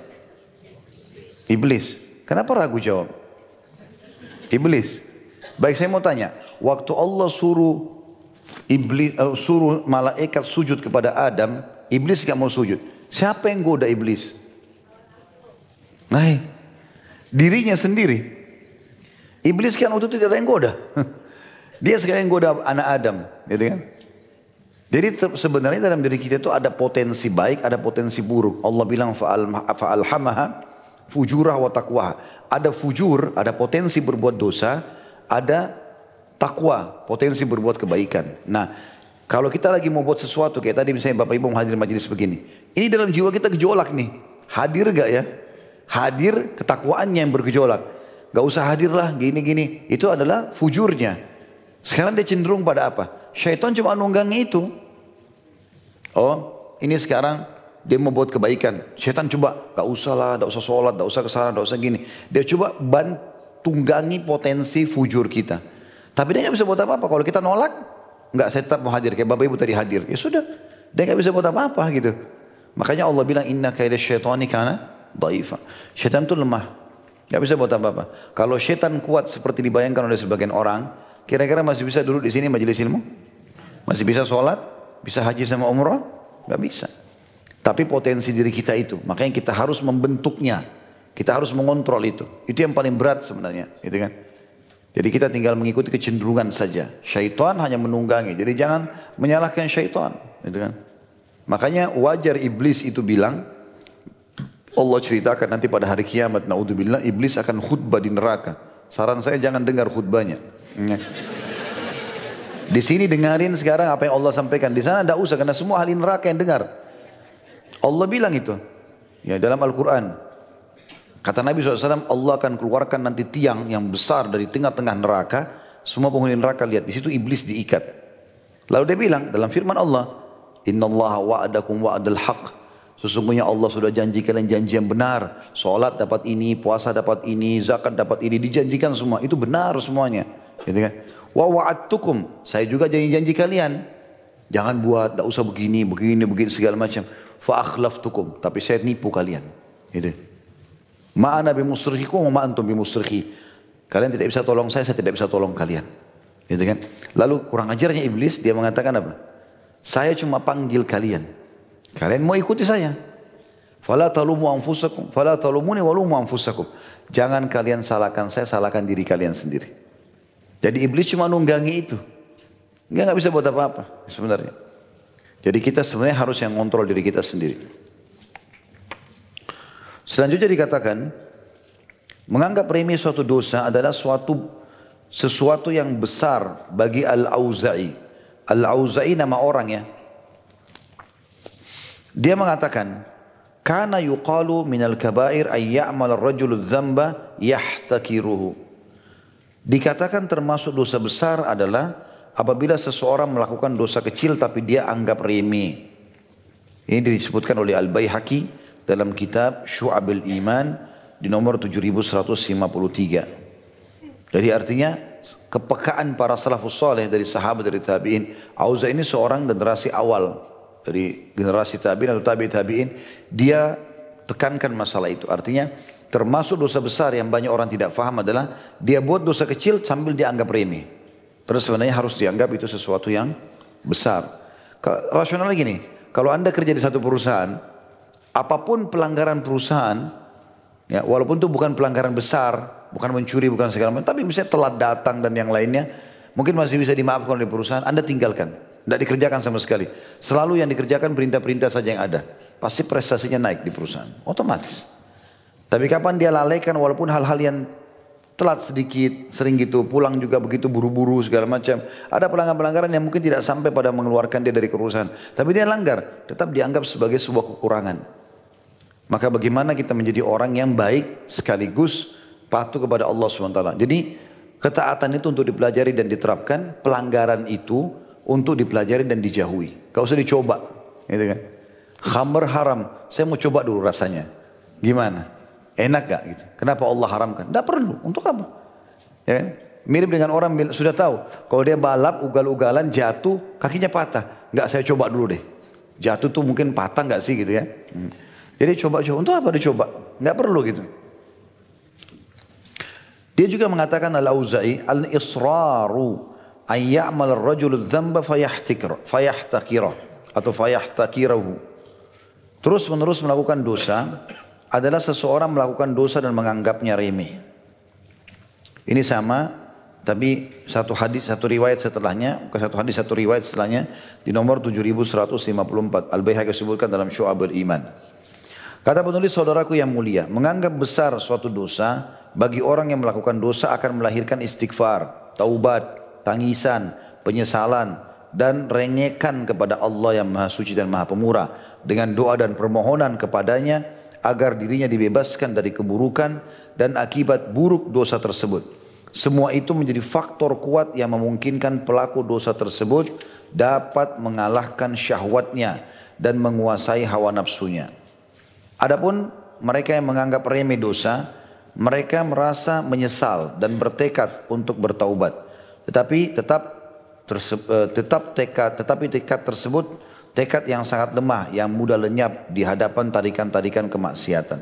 Iblis. Kenapa ragu jawab? Iblis. Baik saya mau tanya, waktu Allah suruh iblis uh, suruh malaikat sujud kepada Adam, iblis gak mau sujud. Siapa yang goda iblis? Nah, dirinya sendiri. Iblis kan waktu itu tidak ada yang goda. Dia sekarang goda anak Adam, gitu kan? Jadi sebenarnya dalam diri kita itu ada potensi baik, ada potensi buruk. Allah bilang fa'alhamaha fujurah wa taqwa. Ada fujur, ada potensi berbuat dosa, ada takwa, potensi berbuat kebaikan. Nah, kalau kita lagi mau buat sesuatu, kayak tadi misalnya Bapak Ibu hadir majelis begini. Ini dalam jiwa kita gejolak nih. Hadir gak ya? Hadir ketakwaannya yang bergejolak. Gak usah hadirlah gini-gini. Itu adalah fujurnya. Sekarang dia cenderung pada apa? Syaitan cuma nunggangi itu. Oh, ini sekarang dia mau buat kebaikan. Setan coba, gak usah lah, gak usah sholat, gak usah ke sana, gak usah gini. Dia coba tunggangi potensi fujur kita. Tapi dia gak bisa buat apa-apa. Kalau kita nolak, nggak saya tetap mau hadir. Kayak bapak ibu tadi hadir. Ya sudah, dia gak bisa buat apa-apa gitu. Makanya Allah bilang, inna kaidah syaitani kana daifa. Syaitan itu lemah. Gak bisa buat apa-apa. Kalau syaitan kuat seperti dibayangkan oleh sebagian orang, kira-kira masih bisa duduk di sini majelis ilmu? Masih bisa sholat? Bisa haji sama umrah? Gak bisa. Tapi potensi diri kita itu, makanya kita harus membentuknya. Kita harus mengontrol itu. Itu yang paling berat sebenarnya, gitu kan? Jadi kita tinggal mengikuti kecenderungan saja. Syaitan hanya menunggangi. Jadi jangan menyalahkan syaitan, gitu kan? Makanya wajar iblis itu bilang, Allah ceritakan nanti pada hari kiamat, naudzubillah, iblis akan khutbah di neraka. Saran saya jangan dengar khutbahnya. Di sini dengarin sekarang apa yang Allah sampaikan. Di sana tidak usah karena semua ahli neraka yang dengar. Allah bilang itu. Ya dalam Al-Quran. Kata Nabi SAW, Allah akan keluarkan nanti tiang yang besar dari tengah-tengah neraka. Semua penghuni neraka lihat, di situ iblis diikat. Lalu dia bilang dalam firman Allah, Inna Allah wa'adakum wa'adal haq. Sesungguhnya Allah sudah janji kalian janji yang benar. Salat dapat ini, puasa dapat ini, zakat dapat ini, dijanjikan semua. Itu benar semuanya. Gitu kan? Wa wa'adtukum. Saya juga janji-janji kalian. Jangan buat, tak usah begini, begini, begini, segala macam fa'akhlaftukum. Tapi saya nipu kalian. Gitu. Ma'ana bimusrihikum wa ma'antum bimusrihi. Kalian tidak bisa tolong saya, saya tidak bisa tolong kalian. Gitu kan? Lalu kurang ajarnya iblis dia mengatakan apa? Saya cuma panggil kalian. Kalian mau ikuti saya. Fala talumu anfusakum, fala talumuni walumu anfusakum. Jangan kalian salahkan saya, salahkan diri kalian sendiri. Jadi iblis cuma nunggangi itu. Dia nggak bisa buat apa-apa sebenarnya. Jadi kita sebenarnya harus yang kontrol diri kita sendiri. Selanjutnya dikatakan, menganggap remeh suatu dosa adalah suatu sesuatu yang besar bagi Al-Auza'i. Al-Auza'i nama orang ya. Dia mengatakan, Kana yuqalu minal kabair ay ya'mal ar-rajulu dzamba yahtakiruhu. Dikatakan termasuk dosa besar adalah apabila seseorang melakukan dosa kecil tapi dia anggap remeh. Ini disebutkan oleh Al-Baihaqi dalam kitab Syu'abil Iman di nomor 7153. Jadi artinya kepekaan para salafus saleh dari sahabat dari tabi'in. Auza ini seorang generasi awal dari generasi tabi'in atau tabi' tabi'in, dia tekankan masalah itu. Artinya termasuk dosa besar yang banyak orang tidak faham adalah dia buat dosa kecil sambil dianggap remeh. Terus sebenarnya harus dianggap itu sesuatu yang besar. Rasional gini, kalau anda kerja di satu perusahaan, apa pun pelanggaran perusahaan, ya walaupun itu bukan pelanggaran besar, bukan mencuri, bukan segala macam, tapi misalnya telat datang dan yang lainnya, mungkin masih bisa dimaafkan oleh perusahaan, anda tinggalkan. Tidak dikerjakan sama sekali. Selalu yang dikerjakan perintah-perintah saja yang ada. Pasti prestasinya naik di perusahaan. Otomatis. Tapi kapan dia lalaikan walaupun hal-hal yang telat sedikit, sering gitu, pulang juga begitu buru-buru segala macam. Ada pelanggaran-pelanggaran yang mungkin tidak sampai pada mengeluarkan dia dari perusahaan. Tapi dia langgar, tetap dianggap sebagai sebuah kekurangan. Maka bagaimana kita menjadi orang yang baik sekaligus patuh kepada Allah SWT. Jadi ketaatan itu untuk dipelajari dan diterapkan, pelanggaran itu untuk dipelajari dan dijauhi. Gak usah dicoba, gitu kan? Khamr haram, saya mau coba dulu rasanya. Gimana? Enak gak gitu? Kenapa Allah haramkan? Tidak perlu, untuk apa? Ya kan? Mirip dengan orang sudah tahu, kalau dia balap ugal-ugalan jatuh, kakinya patah. Enggak saya coba dulu deh. Jatuh tuh mungkin patah enggak sih gitu ya. Hmm. Jadi coba-coba, untuk apa dicoba? Enggak perlu gitu. Dia juga mengatakan al-Auza'i al-israru ayyamal rajul fayahtakira atau fayahtakirahu. Terus menerus melakukan dosa adalah seseorang melakukan dosa dan menganggapnya remeh. Ini sama tapi satu hadis satu riwayat setelahnya, bukan satu hadis satu riwayat setelahnya di nomor 7154 Al-Baihaqi sebutkan dalam Syu'abul Iman. Kata penulis saudaraku yang mulia, menganggap besar suatu dosa bagi orang yang melakukan dosa akan melahirkan istighfar, taubat, tangisan, penyesalan, dan rengekan kepada Allah yang Maha Suci dan Maha Pemurah dengan doa dan permohonan kepadanya agar dirinya dibebaskan dari keburukan dan akibat buruk dosa tersebut. Semua itu menjadi faktor kuat yang memungkinkan pelaku dosa tersebut dapat mengalahkan syahwatnya dan menguasai hawa nafsunya. Adapun mereka yang menganggap remeh dosa, mereka merasa menyesal dan bertekad untuk bertaubat. Tetapi tetap eh, tetap tekad tetapi tekad tersebut tekad yang sangat lemah yang mudah lenyap di hadapan tarikan-tarikan kemaksiatan.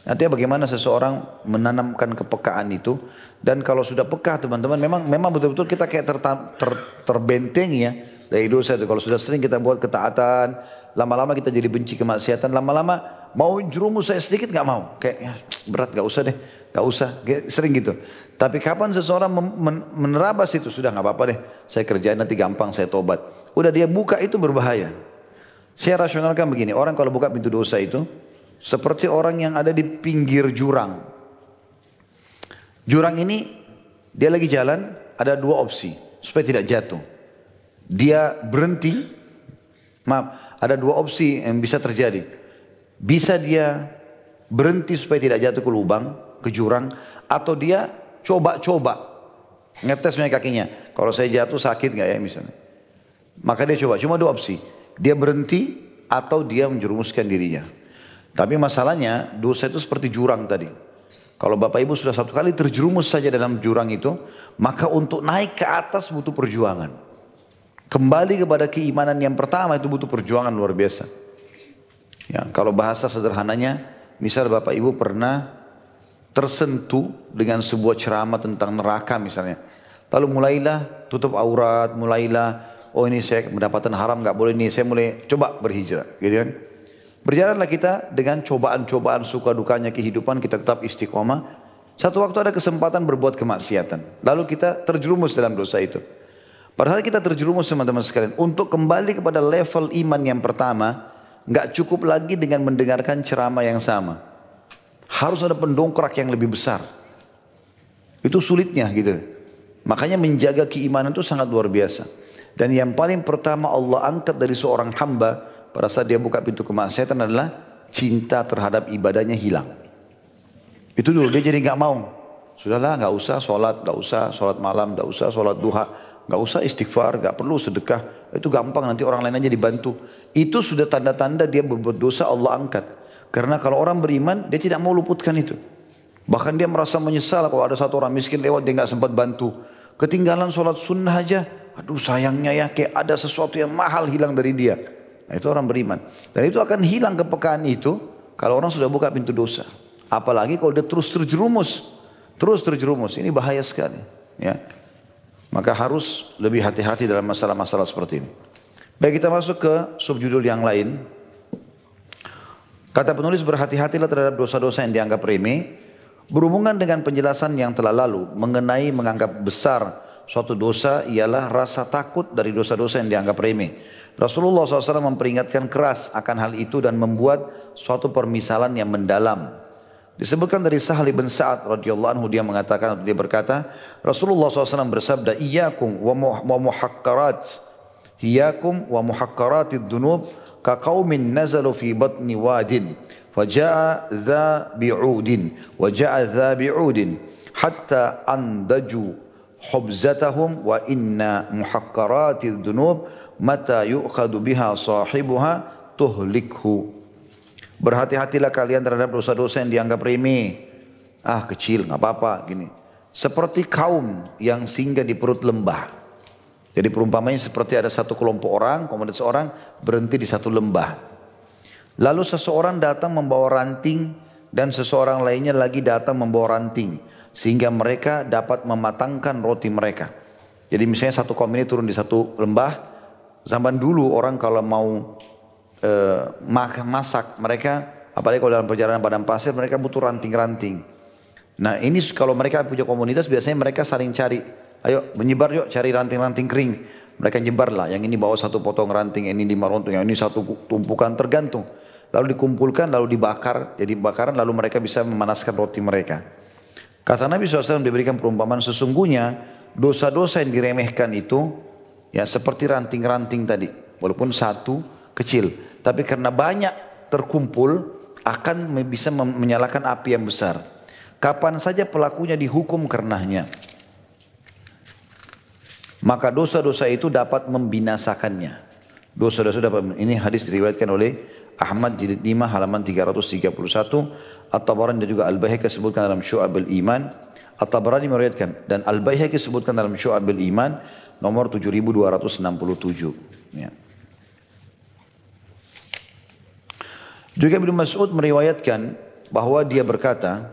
Nanti bagaimana seseorang menanamkan kepekaan itu dan kalau sudah peka teman-teman memang memang betul-betul kita kayak ter, ter, terbenteng ya dari dosa itu. Kalau sudah sering kita buat ketaatan, lama-lama kita jadi benci kemaksiatan, lama-lama mau jerumus saya sedikit nggak mau. Kayak ya, berat nggak usah deh nggak usah. Sering gitu. Tapi kapan seseorang men menerabas itu? Sudah nggak apa-apa deh. Saya kerjain nanti gampang saya tobat. Udah dia buka itu berbahaya. Saya rasionalkan begini orang kalau buka pintu dosa itu seperti orang yang ada di pinggir jurang. Jurang ini dia lagi jalan ada dua opsi supaya tidak jatuh. Dia berhenti maaf ada dua opsi yang bisa terjadi bisa dia berhenti supaya tidak jatuh ke lubang, ke jurang, atau dia coba-coba ngetes punya kakinya. Kalau saya jatuh sakit nggak ya misalnya. Maka dia coba, cuma dua opsi. Dia berhenti atau dia menjerumuskan dirinya. Tapi masalahnya dosa itu seperti jurang tadi. Kalau Bapak Ibu sudah satu kali terjerumus saja dalam jurang itu, maka untuk naik ke atas butuh perjuangan. Kembali kepada keimanan yang pertama itu butuh perjuangan luar biasa. Ya, kalau bahasa sederhananya, misal Bapak Ibu pernah tersentuh dengan sebuah ceramah tentang neraka misalnya. Lalu mulailah tutup aurat, mulailah oh ini saya pendapatan haram nggak boleh nih, saya mulai coba berhijrah, gitu kan. Berjalanlah kita dengan cobaan-cobaan suka dukanya kehidupan kita tetap istiqomah. Satu waktu ada kesempatan berbuat kemaksiatan. Lalu kita terjerumus dalam dosa itu. Padahal kita terjerumus teman-teman sekalian. Untuk kembali kepada level iman yang pertama. Nggak cukup lagi dengan mendengarkan ceramah yang sama. Harus ada pendongkrak yang lebih besar. Itu sulitnya gitu. Makanya menjaga keimanan itu sangat luar biasa. Dan yang paling pertama Allah angkat dari seorang hamba pada saat dia buka pintu kemaksiatan adalah cinta terhadap ibadahnya hilang. Itu dulu dia jadi nggak mau. Sudahlah nggak usah sholat, nggak usah sholat malam, nggak usah sholat duha, nggak usah istighfar, nggak perlu sedekah. Itu gampang nanti orang lain aja dibantu. Itu sudah tanda-tanda dia berbuat dosa Allah angkat. Karena kalau orang beriman dia tidak mau luputkan itu. Bahkan dia merasa menyesal kalau ada satu orang miskin lewat dia nggak sempat bantu. Ketinggalan sholat sunnah aja, aduh sayangnya ya kayak ada sesuatu yang mahal hilang dari dia. Nah, itu orang beriman. Dan itu akan hilang kepekaan itu kalau orang sudah buka pintu dosa. Apalagi kalau dia terus terjerumus. Terus terjerumus. Ini bahaya sekali. Ya. Maka harus lebih hati-hati dalam masalah-masalah seperti ini. Baik kita masuk ke subjudul yang lain. Kata penulis berhati-hatilah terhadap dosa-dosa yang dianggap remeh. Berhubungan dengan penjelasan yang telah lalu mengenai menganggap besar suatu dosa ialah rasa takut dari dosa-dosa yang dianggap remeh. Rasulullah SAW memperingatkan keras akan hal itu dan membuat suatu permisalan yang mendalam. Disebutkan dari Sahal bin Sa'ad radhiyallahu anhu dia mengatakan dia berkata Rasulullah SAW bersabda iyyakum wa muhakkarat iyyakum wa muhakkaratid dunub ka qaumin nazalu fi batni wadin faja'a dha bi'udin wa ja'a dha bi'udin hatta andaju hubzatahum wa inna muhakkaratid dunub mata yu'khadu biha sahibuha tuhlikhu. Berhati-hatilah kalian terhadap dosa-dosa yang dianggap remeh. Ah kecil, nggak apa-apa, gini. Seperti kaum yang singgah di perut lembah. Jadi perumpamannya seperti ada satu kelompok orang, komunitas orang berhenti di satu lembah. Lalu seseorang datang membawa ranting dan seseorang lainnya lagi datang membawa ranting. Sehingga mereka dapat mematangkan roti mereka. Jadi misalnya satu kaum ini turun di satu lembah, Zaman dulu orang kalau mau e, masak mereka apalagi kalau dalam perjalanan padang pasir mereka butuh ranting-ranting. Nah ini kalau mereka punya komunitas biasanya mereka saling cari. Ayo menyebar yuk cari ranting-ranting kering. Mereka nyebar lah. Yang ini bawa satu potong ranting, yang ini lima rontung, yang ini satu tumpukan tergantung. Lalu dikumpulkan, lalu dibakar. Jadi bakaran lalu mereka bisa memanaskan roti mereka. Kata Nabi SAW diberikan perumpamaan sesungguhnya dosa-dosa yang diremehkan itu Ya seperti ranting-ranting tadi. Walaupun satu kecil. Tapi karena banyak terkumpul akan bisa menyalakan api yang besar. Kapan saja pelakunya dihukum karenanya. Maka dosa-dosa itu dapat membinasakannya. Dosa-dosa dapat ini hadis diriwayatkan oleh Ahmad jilid 5 halaman 331 At-Tabarani dan juga Al-Baihaqi sebutkan dalam Syu'abul Iman At-Tabarani meriwayatkan dan Al-Baihaqi sebutkan dalam Syu'abul Iman nomor 7267. Ya. Juga Ibnu Mas'ud meriwayatkan bahwa dia berkata,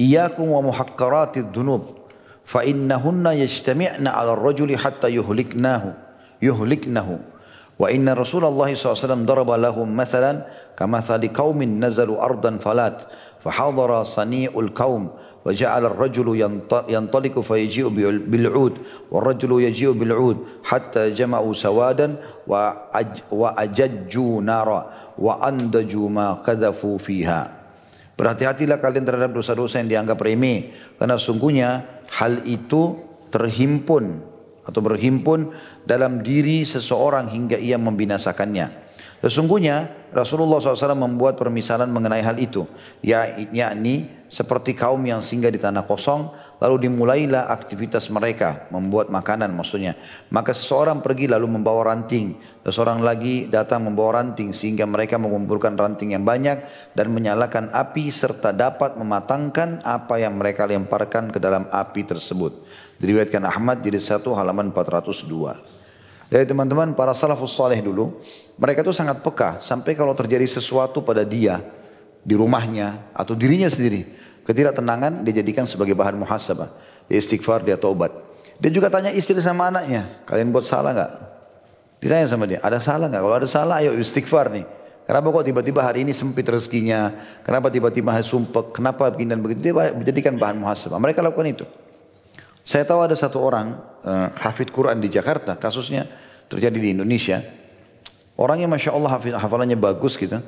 "Iyyakum wa muhakkaratid dunub fa innahunna yajtami'na 'ala ar-rajuli hatta yuhliknahu yuhliknahu wa inna Rasulullah SAW daraba lahum mathalan kamathali qaumin nazalu ardan falat fahadara sani'ul qaum وجعل الرجل ينطلق فيجيء بالعود والرجل يجيء بالعود حتى جمعوا سوادا وأججوا نارا وأندجوا ما كذفوا فيها Berhati-hatilah kalian terhadap dosa-dosa yang dianggap remeh. Karena sungguhnya hal itu terhimpun atau berhimpun dalam diri seseorang hingga ia membinasakannya. Sesungguhnya Rasulullah SAW membuat permisalan mengenai hal itu. Ya, yakni seperti kaum yang singgah di tanah kosong, lalu dimulailah aktivitas mereka, membuat makanan maksudnya. Maka seseorang pergi lalu membawa ranting, seseorang lagi datang membawa ranting, sehingga mereka mengumpulkan ranting yang banyak dan menyalakan api serta dapat mematangkan apa yang mereka lemparkan ke dalam api tersebut. Diriwayatkan Ahmad jadi satu halaman 402. Jadi teman-teman para salafus saleh dulu, mereka itu sangat peka sampai kalau terjadi sesuatu pada dia di rumahnya atau dirinya sendiri, ketidaktenangan dia jadikan sebagai bahan muhasabah. Dia istighfar, dia taubat. Dia juga tanya istri sama anaknya, kalian buat salah nggak? Ditanya sama dia, ada salah nggak? Kalau ada salah, ayo istighfar nih. Kenapa kok tiba-tiba hari ini sempit rezekinya? Kenapa tiba-tiba sumpek? Kenapa begini dan begitu? Dia jadikan bahan muhasabah. Mereka lakukan itu. Saya tahu ada satu orang, uh, hafid Quran di Jakarta, kasusnya terjadi di Indonesia. Orangnya Masya Allah hafalannya bagus gitu.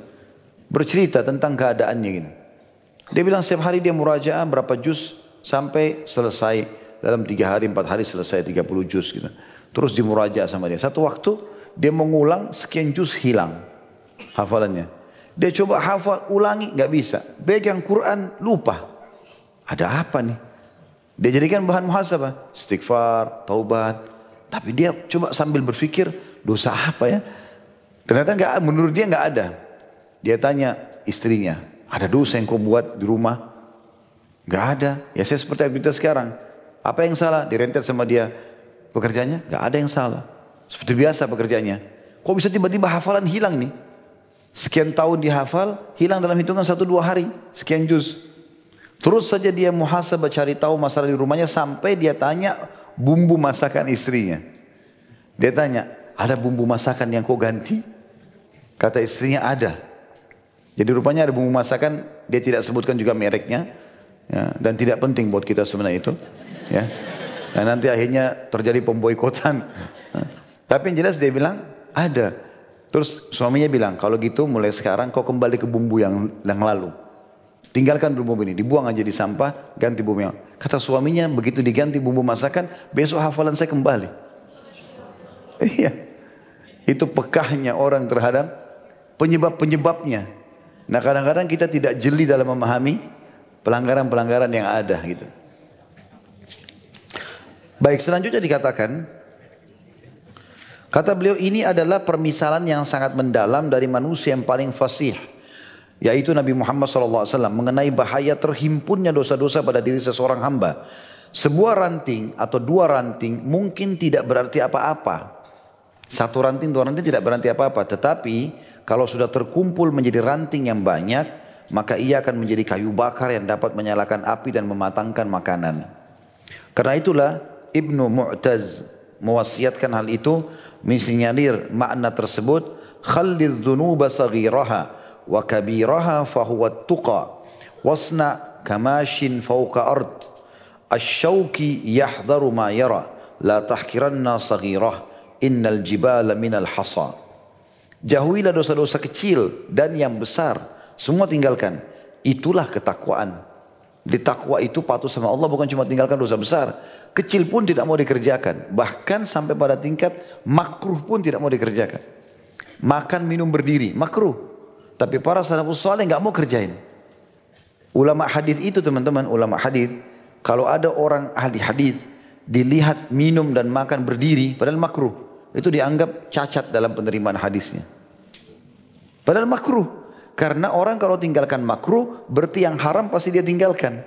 Bercerita tentang keadaannya gitu. Dia bilang setiap hari dia murajaah berapa juz sampai selesai dalam tiga hari, empat hari selesai 30 juz gitu. Terus dimuraja sama dia. Satu waktu dia mengulang sekian juz hilang hafalannya. Dia coba hafal ulangi nggak bisa. Pegang Quran lupa. Ada apa nih? Dia jadikan bahan muhasabah, istighfar, taubat. Tapi dia coba sambil berpikir dosa apa ya? Ternyata nggak menurut dia nggak ada. Dia tanya istrinya, ada dosa yang kau buat di rumah? Nggak ada. Ya saya seperti aktivitas sekarang. Apa yang salah? Direntet sama dia. Pekerjaannya nggak ada yang salah. Seperti biasa pekerjaannya. Kok bisa tiba-tiba hafalan hilang nih? Sekian tahun dihafal, hilang dalam hitungan satu dua hari. Sekian juz. Terus saja dia muhasabah cari tahu masalah di rumahnya sampai dia tanya bumbu masakan istrinya. Dia tanya, ada bumbu masakan yang kau ganti? Kata istrinya ada. Jadi rupanya ada bumbu masakan, dia tidak sebutkan juga mereknya. Ya, dan tidak penting buat kita sebenarnya itu. Ya. Nah nanti akhirnya terjadi pemboikotan. Tapi yang jelas dia bilang ada. Terus suaminya bilang kalau gitu mulai sekarang kau kembali ke bumbu yang yang lalu. Tinggalkan bumbu ini, dibuang aja di sampah, ganti bumbu yang. Kata suaminya begitu diganti bumbu masakan, besok hafalan saya kembali. Iya. Itu pekahnya orang terhadap penyebab-penyebabnya. Nah kadang-kadang kita tidak jeli dalam memahami pelanggaran-pelanggaran yang ada gitu. Baik, selanjutnya dikatakan, kata beliau ini adalah permisalan yang sangat mendalam dari manusia yang paling fasih, yaitu Nabi Muhammad SAW mengenai bahaya terhimpunnya dosa-dosa pada diri seseorang hamba. Sebuah ranting atau dua ranting mungkin tidak berarti apa-apa. Satu ranting, dua ranting tidak berarti apa-apa. Tetapi kalau sudah terkumpul menjadi ranting yang banyak, maka ia akan menjadi kayu bakar yang dapat menyalakan api dan mematangkan makanan. Karena itulah Ibnu Mu'taz mewasiatkan hal itu mensinyalir makna tersebut khallid dhunuba saghiraha wa kabiraha fahuwa tuqa wasna kamashin fawqa ard asyauki yahdharu ma yara la tahkiranna saghirah innal jibala minal hasa jauhilah dosa-dosa kecil dan yang besar semua tinggalkan itulah ketakwaan di takwa itu patuh sama Allah bukan cuma tinggalkan dosa besar Kecil pun tidak mau dikerjakan. Bahkan sampai pada tingkat makruh pun tidak mau dikerjakan. Makan minum berdiri, makruh. Tapi para salafus saleh nggak mau kerjain. Ulama hadis itu teman-teman, ulama hadis kalau ada orang ahli hadis dilihat minum dan makan berdiri padahal makruh, itu dianggap cacat dalam penerimaan hadisnya. Padahal makruh. Karena orang kalau tinggalkan makruh berarti yang haram pasti dia tinggalkan.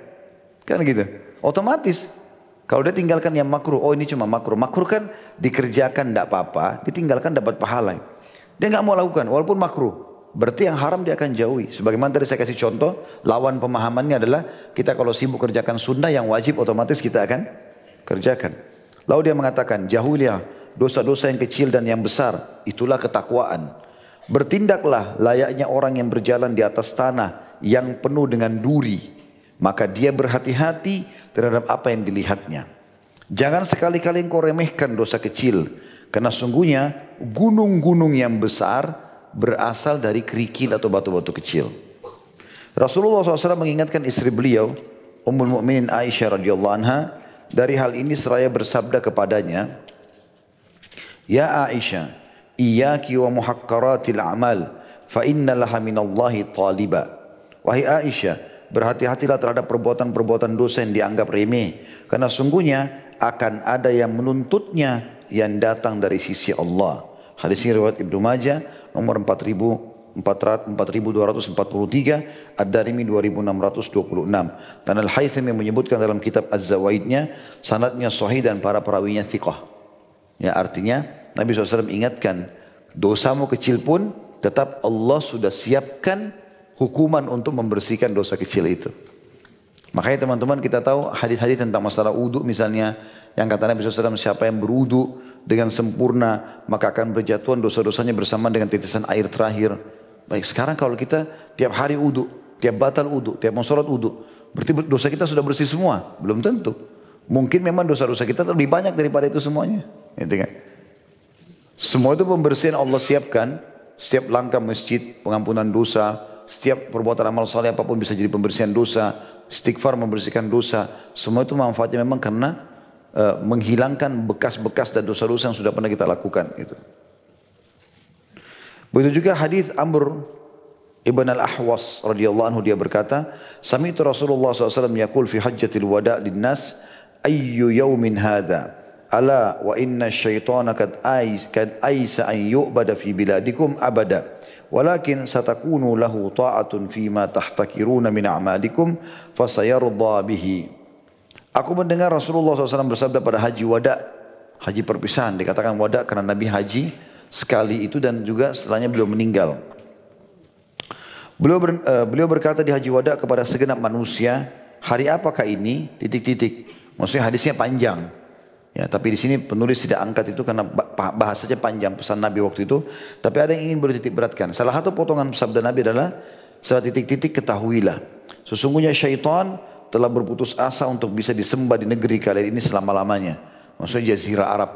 Kan gitu. Otomatis kalau dia tinggalkan yang makruh, oh ini cuma makruh. Makruh kan dikerjakan tidak apa-apa, ditinggalkan dapat pahala. Dia nggak mau lakukan, walaupun makruh. Berarti yang haram dia akan jauhi. Sebagaimana tadi saya kasih contoh, lawan pemahamannya adalah kita kalau sibuk kerjakan sunnah yang wajib otomatis kita akan kerjakan. Lalu dia mengatakan, jauhilah dosa-dosa yang kecil dan yang besar. Itulah ketakwaan. Bertindaklah layaknya orang yang berjalan di atas tanah yang penuh dengan duri. Maka dia berhati-hati terhadap apa yang dilihatnya. Jangan sekali-kali engkau remehkan dosa kecil. Karena sungguhnya gunung-gunung yang besar berasal dari kerikil atau batu-batu kecil. Rasulullah SAW mengingatkan istri beliau, Ummul Mukminin Aisyah radhiyallahu anha, dari hal ini seraya bersabda kepadanya, Ya Aisyah, iyaki wa muhakkaratil amal, fa inna laha minallahi taliba. Wahai Aisyah, Berhati-hatilah terhadap perbuatan-perbuatan dosa yang dianggap remeh. Karena sungguhnya akan ada yang menuntutnya yang datang dari sisi Allah. Hadis ini riwayat Ibnu Majah nomor 4243 Ad-Darimi 2626 dan Al-Haythami menyebutkan dalam kitab Az-Zawaidnya sanadnya sahih dan para perawinya thiqah ya artinya Nabi SAW ingatkan dosamu kecil pun tetap Allah sudah siapkan hukuman untuk membersihkan dosa kecil itu. Makanya teman-teman kita tahu hadis-hadis tentang masalah wudhu misalnya yang kata Nabi SAW siapa yang berwudhu dengan sempurna maka akan berjatuhan dosa-dosanya bersama dengan titisan air terakhir. Baik sekarang kalau kita tiap hari wudhu, tiap batal wudhu, tiap mau sholat wudhu, berarti dosa kita sudah bersih semua? Belum tentu. Mungkin memang dosa-dosa kita lebih banyak daripada itu semuanya. Gitu kan? Semua itu pembersihan Allah siapkan. Setiap langkah masjid, pengampunan dosa, setiap perbuatan amal saleh apa pun bisa jadi pembersihan dosa, istighfar membersihkan dosa. Semua itu manfaatnya memang karena uh, menghilangkan bekas-bekas dan dosa-dosa yang sudah pernah kita lakukan. Gitu. Begitu juga hadis Amr Ibn al-Ahwas radhiyallahu anhu dia berkata, "Sami'tu Rasulullah SAW yaqul fi hajjatil wada' linnas ayyu yawmin hadha?" Ala wa inna syaitana kad ais kad aisa an yu'bada fi biladikum abada. Walakin satakunu lahu ta'atun fima tahtakiruna min a'malikum fasayarda bihi. Aku mendengar Rasulullah SAW bersabda pada haji wada, haji perpisahan. Dikatakan wada karena Nabi haji sekali itu dan juga setelahnya beliau meninggal. Beliau, ber, uh, beliau berkata di haji wada kepada segenap manusia, hari apakah ini? Titik-titik. Maksudnya hadisnya panjang. Ya, tapi di sini penulis tidak angkat itu karena bahasanya panjang pesan Nabi waktu itu. Tapi ada yang ingin bertitik beratkan. Salah satu potongan sabda Nabi adalah setelah titik-titik ketahuilah. Sesungguhnya syaitan telah berputus asa untuk bisa disembah di negeri kalian ini selama-lamanya. Maksudnya jazirah Arab.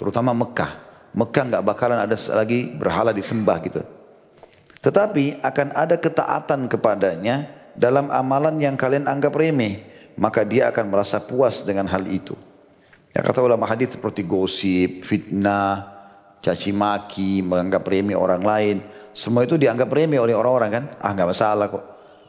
Terutama Mekah. Mekah nggak bakalan ada lagi berhala disembah gitu. Tetapi akan ada ketaatan kepadanya dalam amalan yang kalian anggap remeh. Maka dia akan merasa puas dengan hal itu. Ya kata ulama hadis seperti gosip, fitnah, caci maki, menganggap remeh orang lain. Semua itu dianggap remeh oleh orang-orang kan? Ah nggak masalah kok.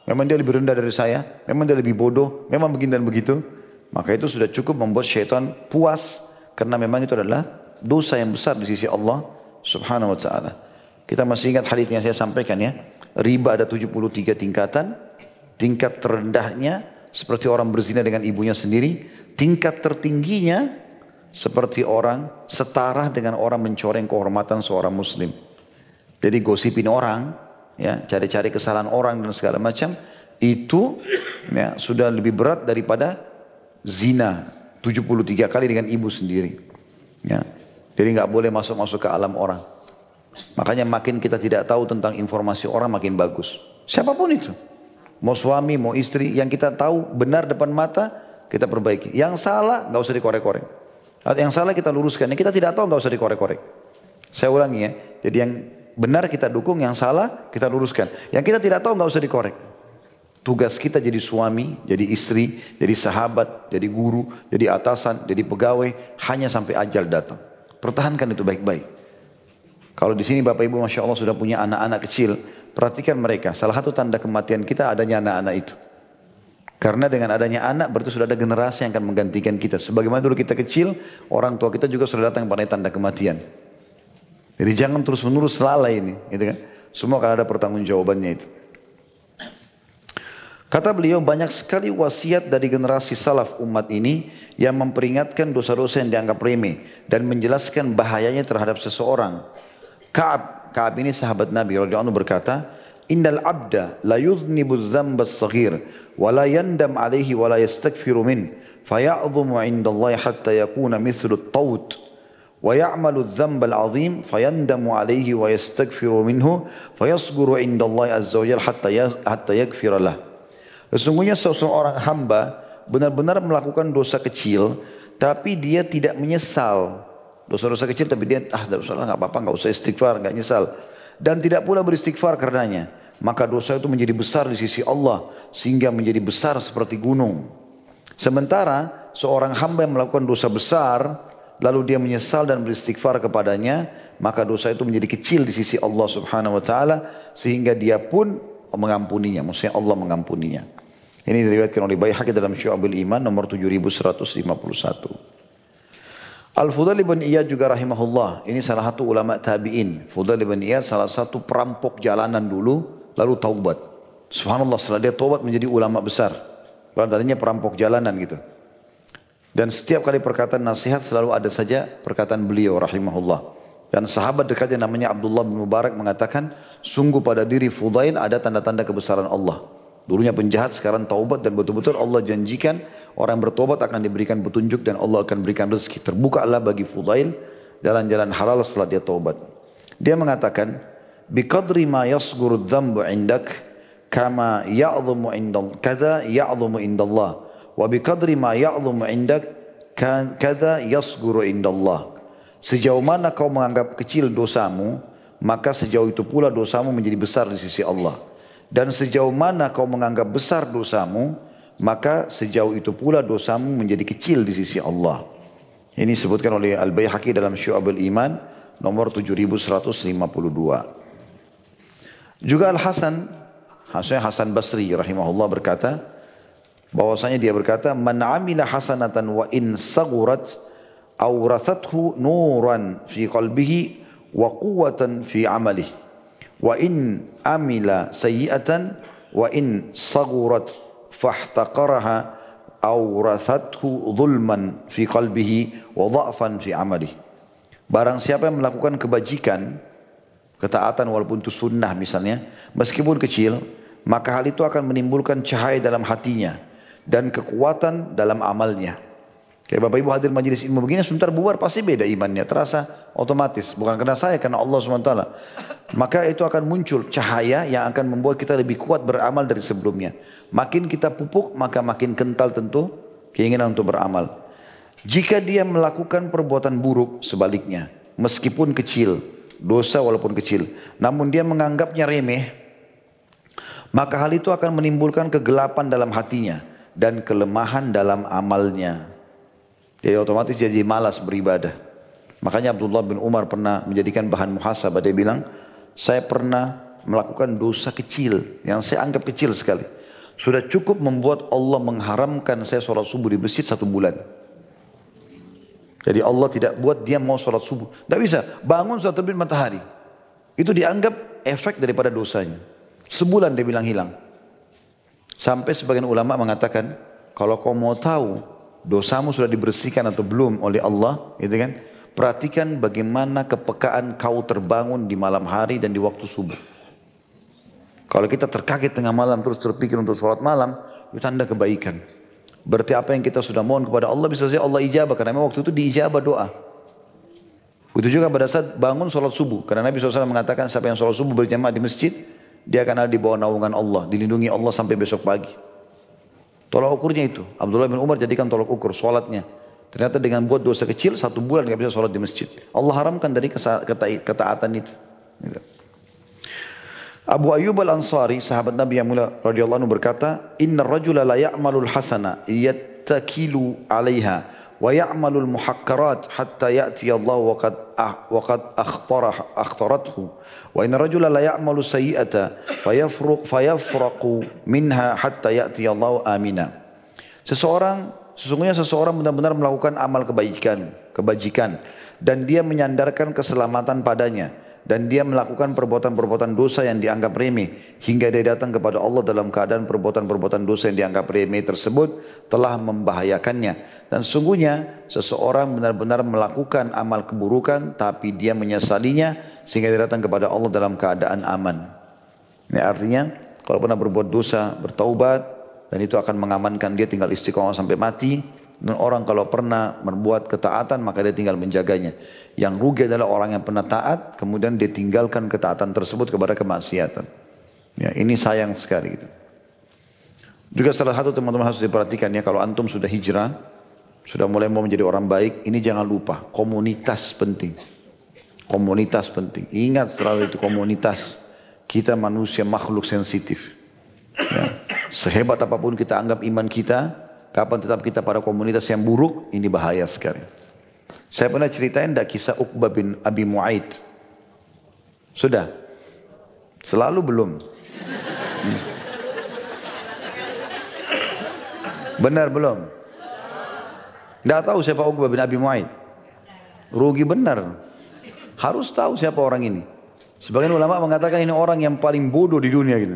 Memang dia lebih rendah dari saya, memang dia lebih bodoh, memang begini dan begitu. Maka itu sudah cukup membuat syaitan puas karena memang itu adalah dosa yang besar di sisi Allah Subhanahu wa taala. Kita masih ingat hadis yang saya sampaikan ya. Riba ada 73 tingkatan. Tingkat terendahnya seperti orang berzina dengan ibunya sendiri, tingkat tertingginya seperti orang setara dengan orang mencoreng kehormatan seorang muslim. Jadi gosipin orang, ya, cari-cari kesalahan orang dan segala macam, itu ya, sudah lebih berat daripada zina 73 kali dengan ibu sendiri. Ya. Jadi nggak boleh masuk-masuk ke alam orang. Makanya makin kita tidak tahu tentang informasi orang makin bagus. Siapa pun itu. Mau suami, mau istri, yang kita tahu benar depan mata, kita perbaiki. Yang salah, nggak usah dikorek-korek. Yang salah kita luruskan, yang kita tidak tahu nggak usah dikorek-korek. Saya ulangi ya, jadi yang benar kita dukung, yang salah kita luruskan. Yang kita tidak tahu nggak usah dikorek. Tugas kita jadi suami, jadi istri, jadi sahabat, jadi guru, jadi atasan, jadi pegawai, hanya sampai ajal datang. Pertahankan itu baik-baik. Kalau di sini Bapak Ibu Masya Allah sudah punya anak-anak kecil, Perhatikan mereka, salah satu tanda kematian kita adanya anak-anak itu. Karena dengan adanya anak berarti sudah ada generasi yang akan menggantikan kita. Sebagaimana dulu kita kecil, orang tua kita juga sudah datang pada tanda kematian. Jadi jangan terus menerus lalai ini, gitu kan? Semua akan ada pertanggung jawabannya itu. Kata beliau banyak sekali wasiat dari generasi salaf umat ini yang memperingatkan dosa-dosa yang dianggap remeh dan menjelaskan bahayanya terhadap seseorang. Kaab Ka'ab ini sahabat Nabi radhiyallahu berkata, Innal abda la yudhnibu dzamba as-saghir wa la yandam alaihi wa la yastaghfiru min. Faya'dhumu 'inda Allah hatta yakuna mithlu at-taut wa ya'malu adh-dhanba al-'azim fayandamu alaihi wa yastaghfiru minhu. Fayasghuru 'inda Allah azza wa jalla hatta ya, hatta yaghfira. Sesungguhnya seseorang hamba benar-benar melakukan dosa kecil tapi dia tidak menyesal. Dosa-dosa kecil tapi dia ah tidak usah nggak apa-apa nggak usah istighfar nggak nyesal dan tidak pula beristighfar karenanya maka dosa itu menjadi besar di sisi Allah sehingga menjadi besar seperti gunung. Sementara seorang hamba yang melakukan dosa besar lalu dia menyesal dan beristighfar kepadanya maka dosa itu menjadi kecil di sisi Allah Subhanahu wa taala sehingga dia pun mengampuninya maksudnya Allah mengampuninya. Ini diriwayatkan oleh Baihaqi dalam Syu'abul Iman nomor 7151. Al-Fudhal ibn Iyad juga rahimahullah. Ini salah satu ulama tabi'in. Fudhal ibn Iyad salah satu perampok jalanan dulu. Lalu taubat. Subhanallah setelah dia taubat menjadi ulama besar. Tadinya perampok jalanan gitu. Dan setiap kali perkataan nasihat selalu ada saja perkataan beliau rahimahullah. Dan sahabat dekatnya namanya Abdullah bin Mubarak mengatakan, sungguh pada diri Fudail ada tanda-tanda kebesaran Allah. Dulunya penjahat, sekarang taubat dan betul-betul Allah janjikan orang bertobat akan diberikan petunjuk dan Allah akan berikan rezeki. Terbuka Allah bagi Fudail jalan-jalan halal setelah dia taubat. Dia mengatakan, "Biqadri ma yasguru dzambu indak kama ya'dhamu indal kadza ya'dhamu indallah wa biqadri ma ya'dhamu indak kadza yasguru indallah." Sejauh mana kau menganggap kecil dosamu, maka sejauh itu pula dosamu menjadi besar di sisi Allah. Dan sejauh mana kau menganggap besar dosamu, maka sejauh itu pula dosamu menjadi kecil di sisi Allah. Ini disebutkan oleh Al-Bayhaqi dalam Syu'abul Iman nomor 7152. Juga Al-Hasan, Hasan Hasan Basri rahimahullah berkata, bahwasanya dia berkata, "Man 'amila hasanatan wa in sagurat awrathathu nuran fi qalbihi wa quwwatan fi 'amalihi." wa in amila sayyi'atan wa in sagurat fahtaqaraha awrathathu dhulman fi qalbihi wa dha'fan fi. Barang siapa yang melakukan kebajikan, ketaatan walaupun itu sunnah misalnya, meskipun kecil, maka hal itu akan menimbulkan cahaya dalam hatinya dan kekuatan dalam amalnya. Kayak Bapak Ibu hadir majelis ilmu begini sebentar bubar pasti beda imannya. Terasa otomatis. Bukan karena saya, karena Allah SWT. Maka itu akan muncul cahaya yang akan membuat kita lebih kuat beramal dari sebelumnya. Makin kita pupuk maka makin kental tentu keinginan untuk beramal. Jika dia melakukan perbuatan buruk sebaliknya. Meskipun kecil. Dosa walaupun kecil. Namun dia menganggapnya remeh. Maka hal itu akan menimbulkan kegelapan dalam hatinya. Dan kelemahan dalam amalnya. Jadi otomatis jadi malas beribadah. Makanya Abdullah bin Umar pernah menjadikan bahan muhasabah. Dia bilang, saya pernah melakukan dosa kecil yang saya anggap kecil sekali. Sudah cukup membuat Allah mengharamkan saya sholat subuh di masjid satu bulan. Jadi Allah tidak buat dia mau sholat subuh. Tidak bisa. Bangun sudah terbit matahari. Itu dianggap efek daripada dosanya. Sebulan dia bilang hilang. Sampai sebagian ulama mengatakan, kalau kau mau tahu dosamu sudah dibersihkan atau belum oleh Allah, gitu kan? Perhatikan bagaimana kepekaan kau terbangun di malam hari dan di waktu subuh. Kalau kita terkaget tengah malam terus terpikir untuk sholat malam, itu tanda kebaikan. Berarti apa yang kita sudah mohon kepada Allah bisa saja Allah ijabah karena memang waktu itu diijabah doa. Begitu juga pada saat bangun sholat subuh. Karena Nabi SAW mengatakan siapa yang sholat subuh berjamaah di masjid, dia akan ada di bawah naungan Allah, dilindungi Allah sampai besok pagi. Tolak ukurnya itu. Abdullah bin Umar jadikan tolak ukur sholatnya. Ternyata dengan buat dosa kecil satu bulan nggak bisa sholat di masjid. Allah haramkan dari ketaatan itu. Gitu. Abu Ayyub al-Ansari, sahabat Nabi yang mulia radhiyallahu anhu berkata, "Inna rajula la ya'malul hasana yattakilu 'alaiha wa ya'malul muhakkarat hatta ya'ti Allah wa ah, wa qad akhtarah akhtarathu Wa inna rajula la ya'malu sayyi'ata fayafruq fayafraqu minha hatta ya'ti Allah amina. Seseorang sesungguhnya seseorang benar-benar melakukan amal kebaikan, kebajikan dan dia menyandarkan keselamatan padanya dan dia melakukan perbuatan-perbuatan dosa yang dianggap remeh hingga dia datang kepada Allah dalam keadaan perbuatan-perbuatan dosa yang dianggap remeh tersebut telah membahayakannya dan sungguhnya seseorang benar-benar melakukan amal keburukan tapi dia menyesalinya sehingga dia datang kepada Allah dalam keadaan aman. Ini artinya kalau pernah berbuat dosa bertaubat dan itu akan mengamankan dia tinggal istiqomah sampai mati dan orang kalau pernah membuat ketaatan maka dia tinggal menjaganya. Yang rugi adalah orang yang pernah taat, kemudian dia tinggalkan ketaatan tersebut kepada kemaksiatan. Ya, ini sayang sekali. Gitu. Juga salah satu teman-teman harus diperhatikan ya, kalau antum sudah hijrah, sudah mulai mau menjadi orang baik, ini jangan lupa, komunitas penting. Komunitas penting. Ingat selalu itu komunitas. Kita manusia makhluk sensitif. Ya. Sehebat apa pun kita anggap iman kita, kapan tetap kita pada komunitas yang buruk, ini bahaya sekali. Saya pernah ceritain tidak kisah Uqbah bin Abi Mu'aid. Sudah? Selalu belum? Hmm. Benar belum? Tidak tahu siapa Uqbah bin Abi Mu'aid. Rugi benar. Harus tahu siapa orang ini. Sebagian ulama mengatakan ini orang yang paling bodoh di dunia gitu.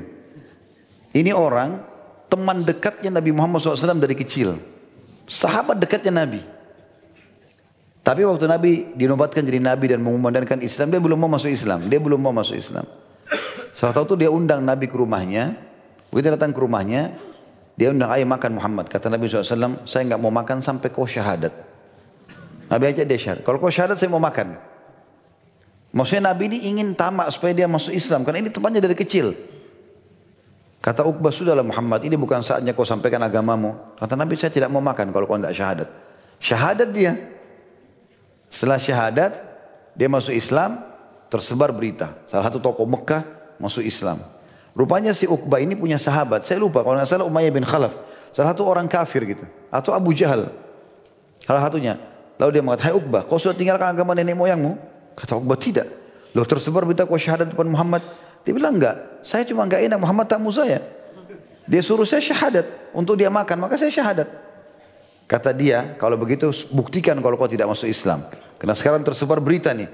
Ini orang teman dekatnya Nabi Muhammad SAW dari kecil. Sahabat dekatnya Nabi. Tapi waktu Nabi dinobatkan jadi Nabi dan mengumandangkan Islam, dia belum mau masuk Islam. Dia belum mau masuk Islam. Saat itu dia undang Nabi ke rumahnya. Begitu datang ke rumahnya, dia undang ayah makan Muhammad. Kata Nabi SAW, saya nggak mau makan sampai kau syahadat. Nabi aja dia syahadat. Kalau kau syahadat saya mau makan. Maksudnya Nabi ini ingin tamak supaya dia masuk Islam. Karena ini tempatnya dari kecil. Kata Uqbah, sudahlah Muhammad, ini bukan saatnya kau sampaikan agamamu. Kata Nabi, saya tidak mau makan kalau kau tidak syahadat. Syahadat dia. Setelah syahadat, dia masuk Islam, tersebar berita. Salah satu tokoh Mekah masuk Islam. Rupanya si Uqbah ini punya sahabat. Saya lupa, kalau nggak salah Umayyah bin Khalaf. Salah satu orang kafir gitu. Atau Abu Jahal. Salah satunya. Lalu dia mengatakan, hai Uqbah, kau sudah tinggalkan agama nenek moyangmu? Kata Uqbah, tidak. Loh tersebar berita kau syahadat depan Muhammad. Dia bilang enggak, saya cuma enggak enak Muhammad tamu saya. Dia suruh saya syahadat untuk dia makan, maka saya syahadat. Kata dia, kalau begitu buktikan kalau kau tidak masuk Islam. Karena sekarang tersebar berita nih.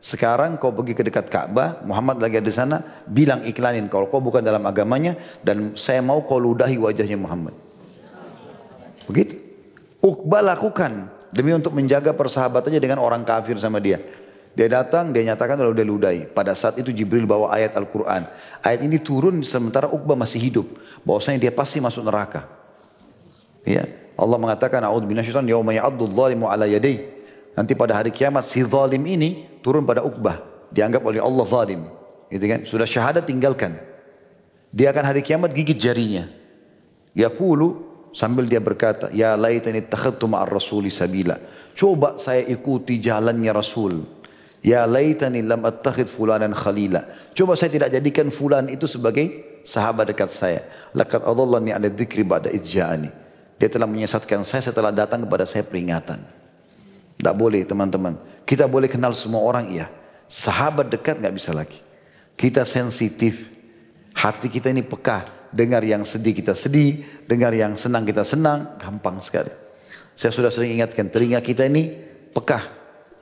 Sekarang kau pergi ke dekat Ka'bah, Muhammad lagi ada di sana, bilang iklanin kalau kau bukan dalam agamanya dan saya mau kau ludahi wajahnya Muhammad. Begitu. Uqbah lakukan demi untuk menjaga persahabatannya dengan orang kafir sama dia. Dia datang, dia nyatakan lalu dia ludai. Pada saat itu Jibril bawa ayat Al-Quran. Ayat ini turun sementara Uqbah masih hidup. Bahwasanya dia pasti masuk neraka. Ya. Allah mengatakan, A'udhu binasyaitan yawma ya'addu dhalimu ala yadai. Nanti pada hari kiamat si zalim ini turun pada Uqbah. Dianggap oleh Allah zalim. Gitu kan? Sudah syahadat tinggalkan. Dia akan hari kiamat gigit jarinya. Yaqulu sambil dia berkata, Ya laitani takhadtu ma'ar rasuli sabila. Coba saya ikuti jalannya Rasul. Ya laitani lam attakhid fulanan khalila. Coba saya tidak jadikan fulan itu sebagai sahabat dekat saya. Laqad adallani ala dzikri ba'da idja'ani. Dia telah menyesatkan saya setelah datang kepada saya peringatan. Tidak boleh teman-teman. Kita boleh kenal semua orang iya. Sahabat dekat nggak bisa lagi. Kita sensitif. Hati kita ini peka. Dengar yang sedih kita sedih. Dengar yang senang kita senang. Gampang sekali. Saya sudah sering ingatkan telinga kita ini peka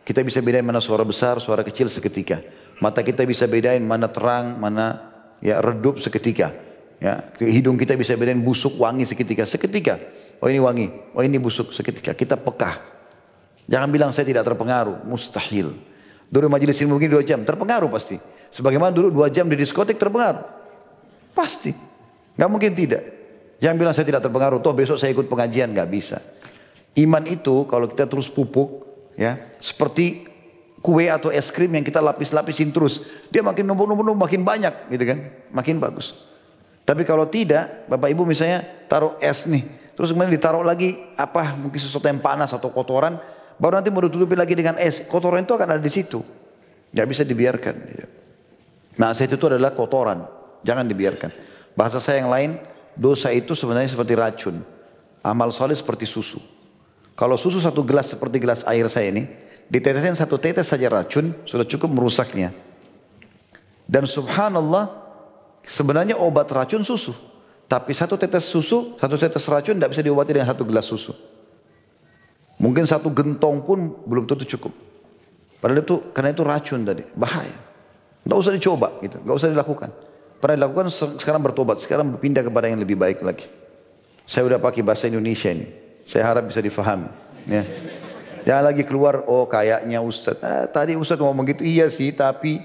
kita bisa bedain mana suara besar, suara kecil seketika. Mata kita bisa bedain mana terang, mana ya redup seketika. Ya, hidung kita bisa bedain busuk, wangi seketika. Seketika. Oh ini wangi, oh ini busuk seketika. Kita peka. Jangan bilang saya tidak terpengaruh, mustahil. Dulu majelis ilmu begini dua jam, terpengaruh pasti. Sebagaimana dulu dua jam di diskotik terpengaruh. Pasti. Gak mungkin tidak. Jangan bilang saya tidak terpengaruh, toh besok saya ikut pengajian, gak bisa. Iman itu kalau kita terus pupuk, ya seperti kue atau es krim yang kita lapis-lapisin terus. Dia makin numpuk-numpuk makin banyak gitu kan? Makin bagus. Tapi kalau tidak bapak ibu misalnya taruh es nih terus kemudian ditaruh lagi apa mungkin sesuatu yang panas atau kotoran baru nanti mau ditutupi lagi dengan es. Kotoran itu akan ada di situ. Nggak bisa dibiarkan nah itu adalah kotoran. Jangan dibiarkan. Bahasa saya yang lain dosa itu sebenarnya seperti racun. Amal soleh seperti susu kalau susu satu gelas seperti gelas air saya ini, ditetesin satu tetes saja racun, sudah cukup merusaknya. Dan subhanallah, sebenarnya obat racun susu. Tapi satu tetes susu, satu tetes racun tidak bisa diobati dengan satu gelas susu. Mungkin satu gentong pun belum tentu cukup. Padahal itu karena itu racun tadi, bahaya. Tidak usah dicoba gitu, tidak usah dilakukan. Pernah dilakukan sekarang bertobat, sekarang berpindah kepada yang lebih baik lagi. Saya udah pakai bahasa Indonesia ini. Saya harap bisa difahami. Ya. Jangan lagi keluar, oh kayaknya Ustadz. Ah, tadi Ustadz ngomong gitu, iya sih tapi.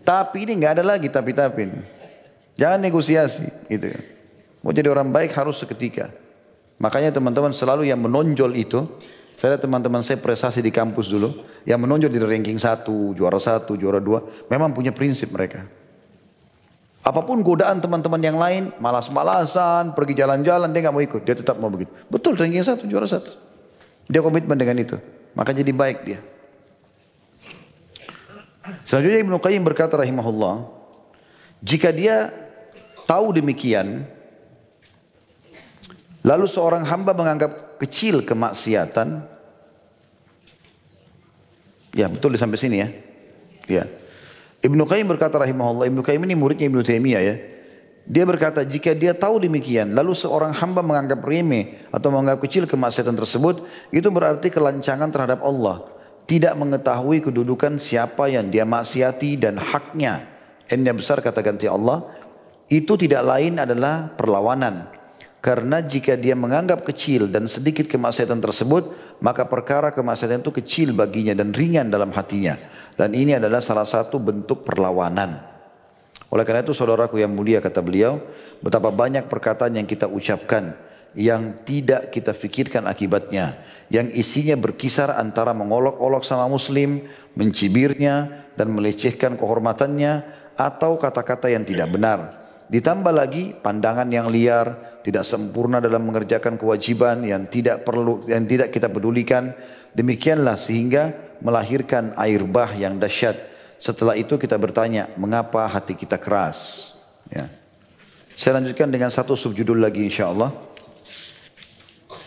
Tapi ini nggak ada lagi tapi-tapi. Jangan negosiasi. Gitu. Mau jadi orang baik harus seketika. Makanya teman-teman selalu yang menonjol itu. Saya lihat teman-teman saya prestasi di kampus dulu. Yang menonjol di ranking satu, juara satu, juara dua. Memang punya prinsip mereka. Apa pun godaan teman-teman yang lain, malas-malasan, pergi jalan-jalan, dia nggak mau ikut. Dia tetap mau begitu. Betul, ranking satu, juara satu. Dia komitmen dengan itu. Maka jadi baik dia. Selanjutnya Ibnu Qayyim berkata rahimahullah, jika dia tahu demikian, lalu seorang hamba menganggap kecil kemaksiatan, ya betul sampai sini ya, ya. Ibnu Qayyim berkata rahimahullah, Ibnu Qayyim ini muridnya Ibnu Taimiyah ya. Dia berkata jika dia tahu demikian lalu seorang hamba menganggap remeh atau menganggap kecil kemaksiatan tersebut itu berarti kelancangan terhadap Allah. Tidak mengetahui kedudukan siapa yang dia maksiati dan haknya. Yang besar kata ganti Allah itu tidak lain adalah perlawanan. Karena jika dia menganggap kecil dan sedikit kemaksiatan tersebut, maka perkara kemaksiatan itu kecil baginya dan ringan dalam hatinya. Dan ini adalah salah satu bentuk perlawanan. Oleh karena itu saudaraku yang mulia kata beliau, betapa banyak perkataan yang kita ucapkan yang tidak kita fikirkan akibatnya. Yang isinya berkisar antara mengolok-olok sama muslim, mencibirnya dan melecehkan kehormatannya atau kata-kata yang tidak benar. Ditambah lagi pandangan yang liar, tidak sempurna dalam mengerjakan kewajiban yang tidak perlu yang tidak kita pedulikan. Demikianlah sehingga melahirkan air bah yang dahsyat. Setelah itu kita bertanya, mengapa hati kita keras? Ya. Saya lanjutkan dengan satu subjudul lagi insya Allah.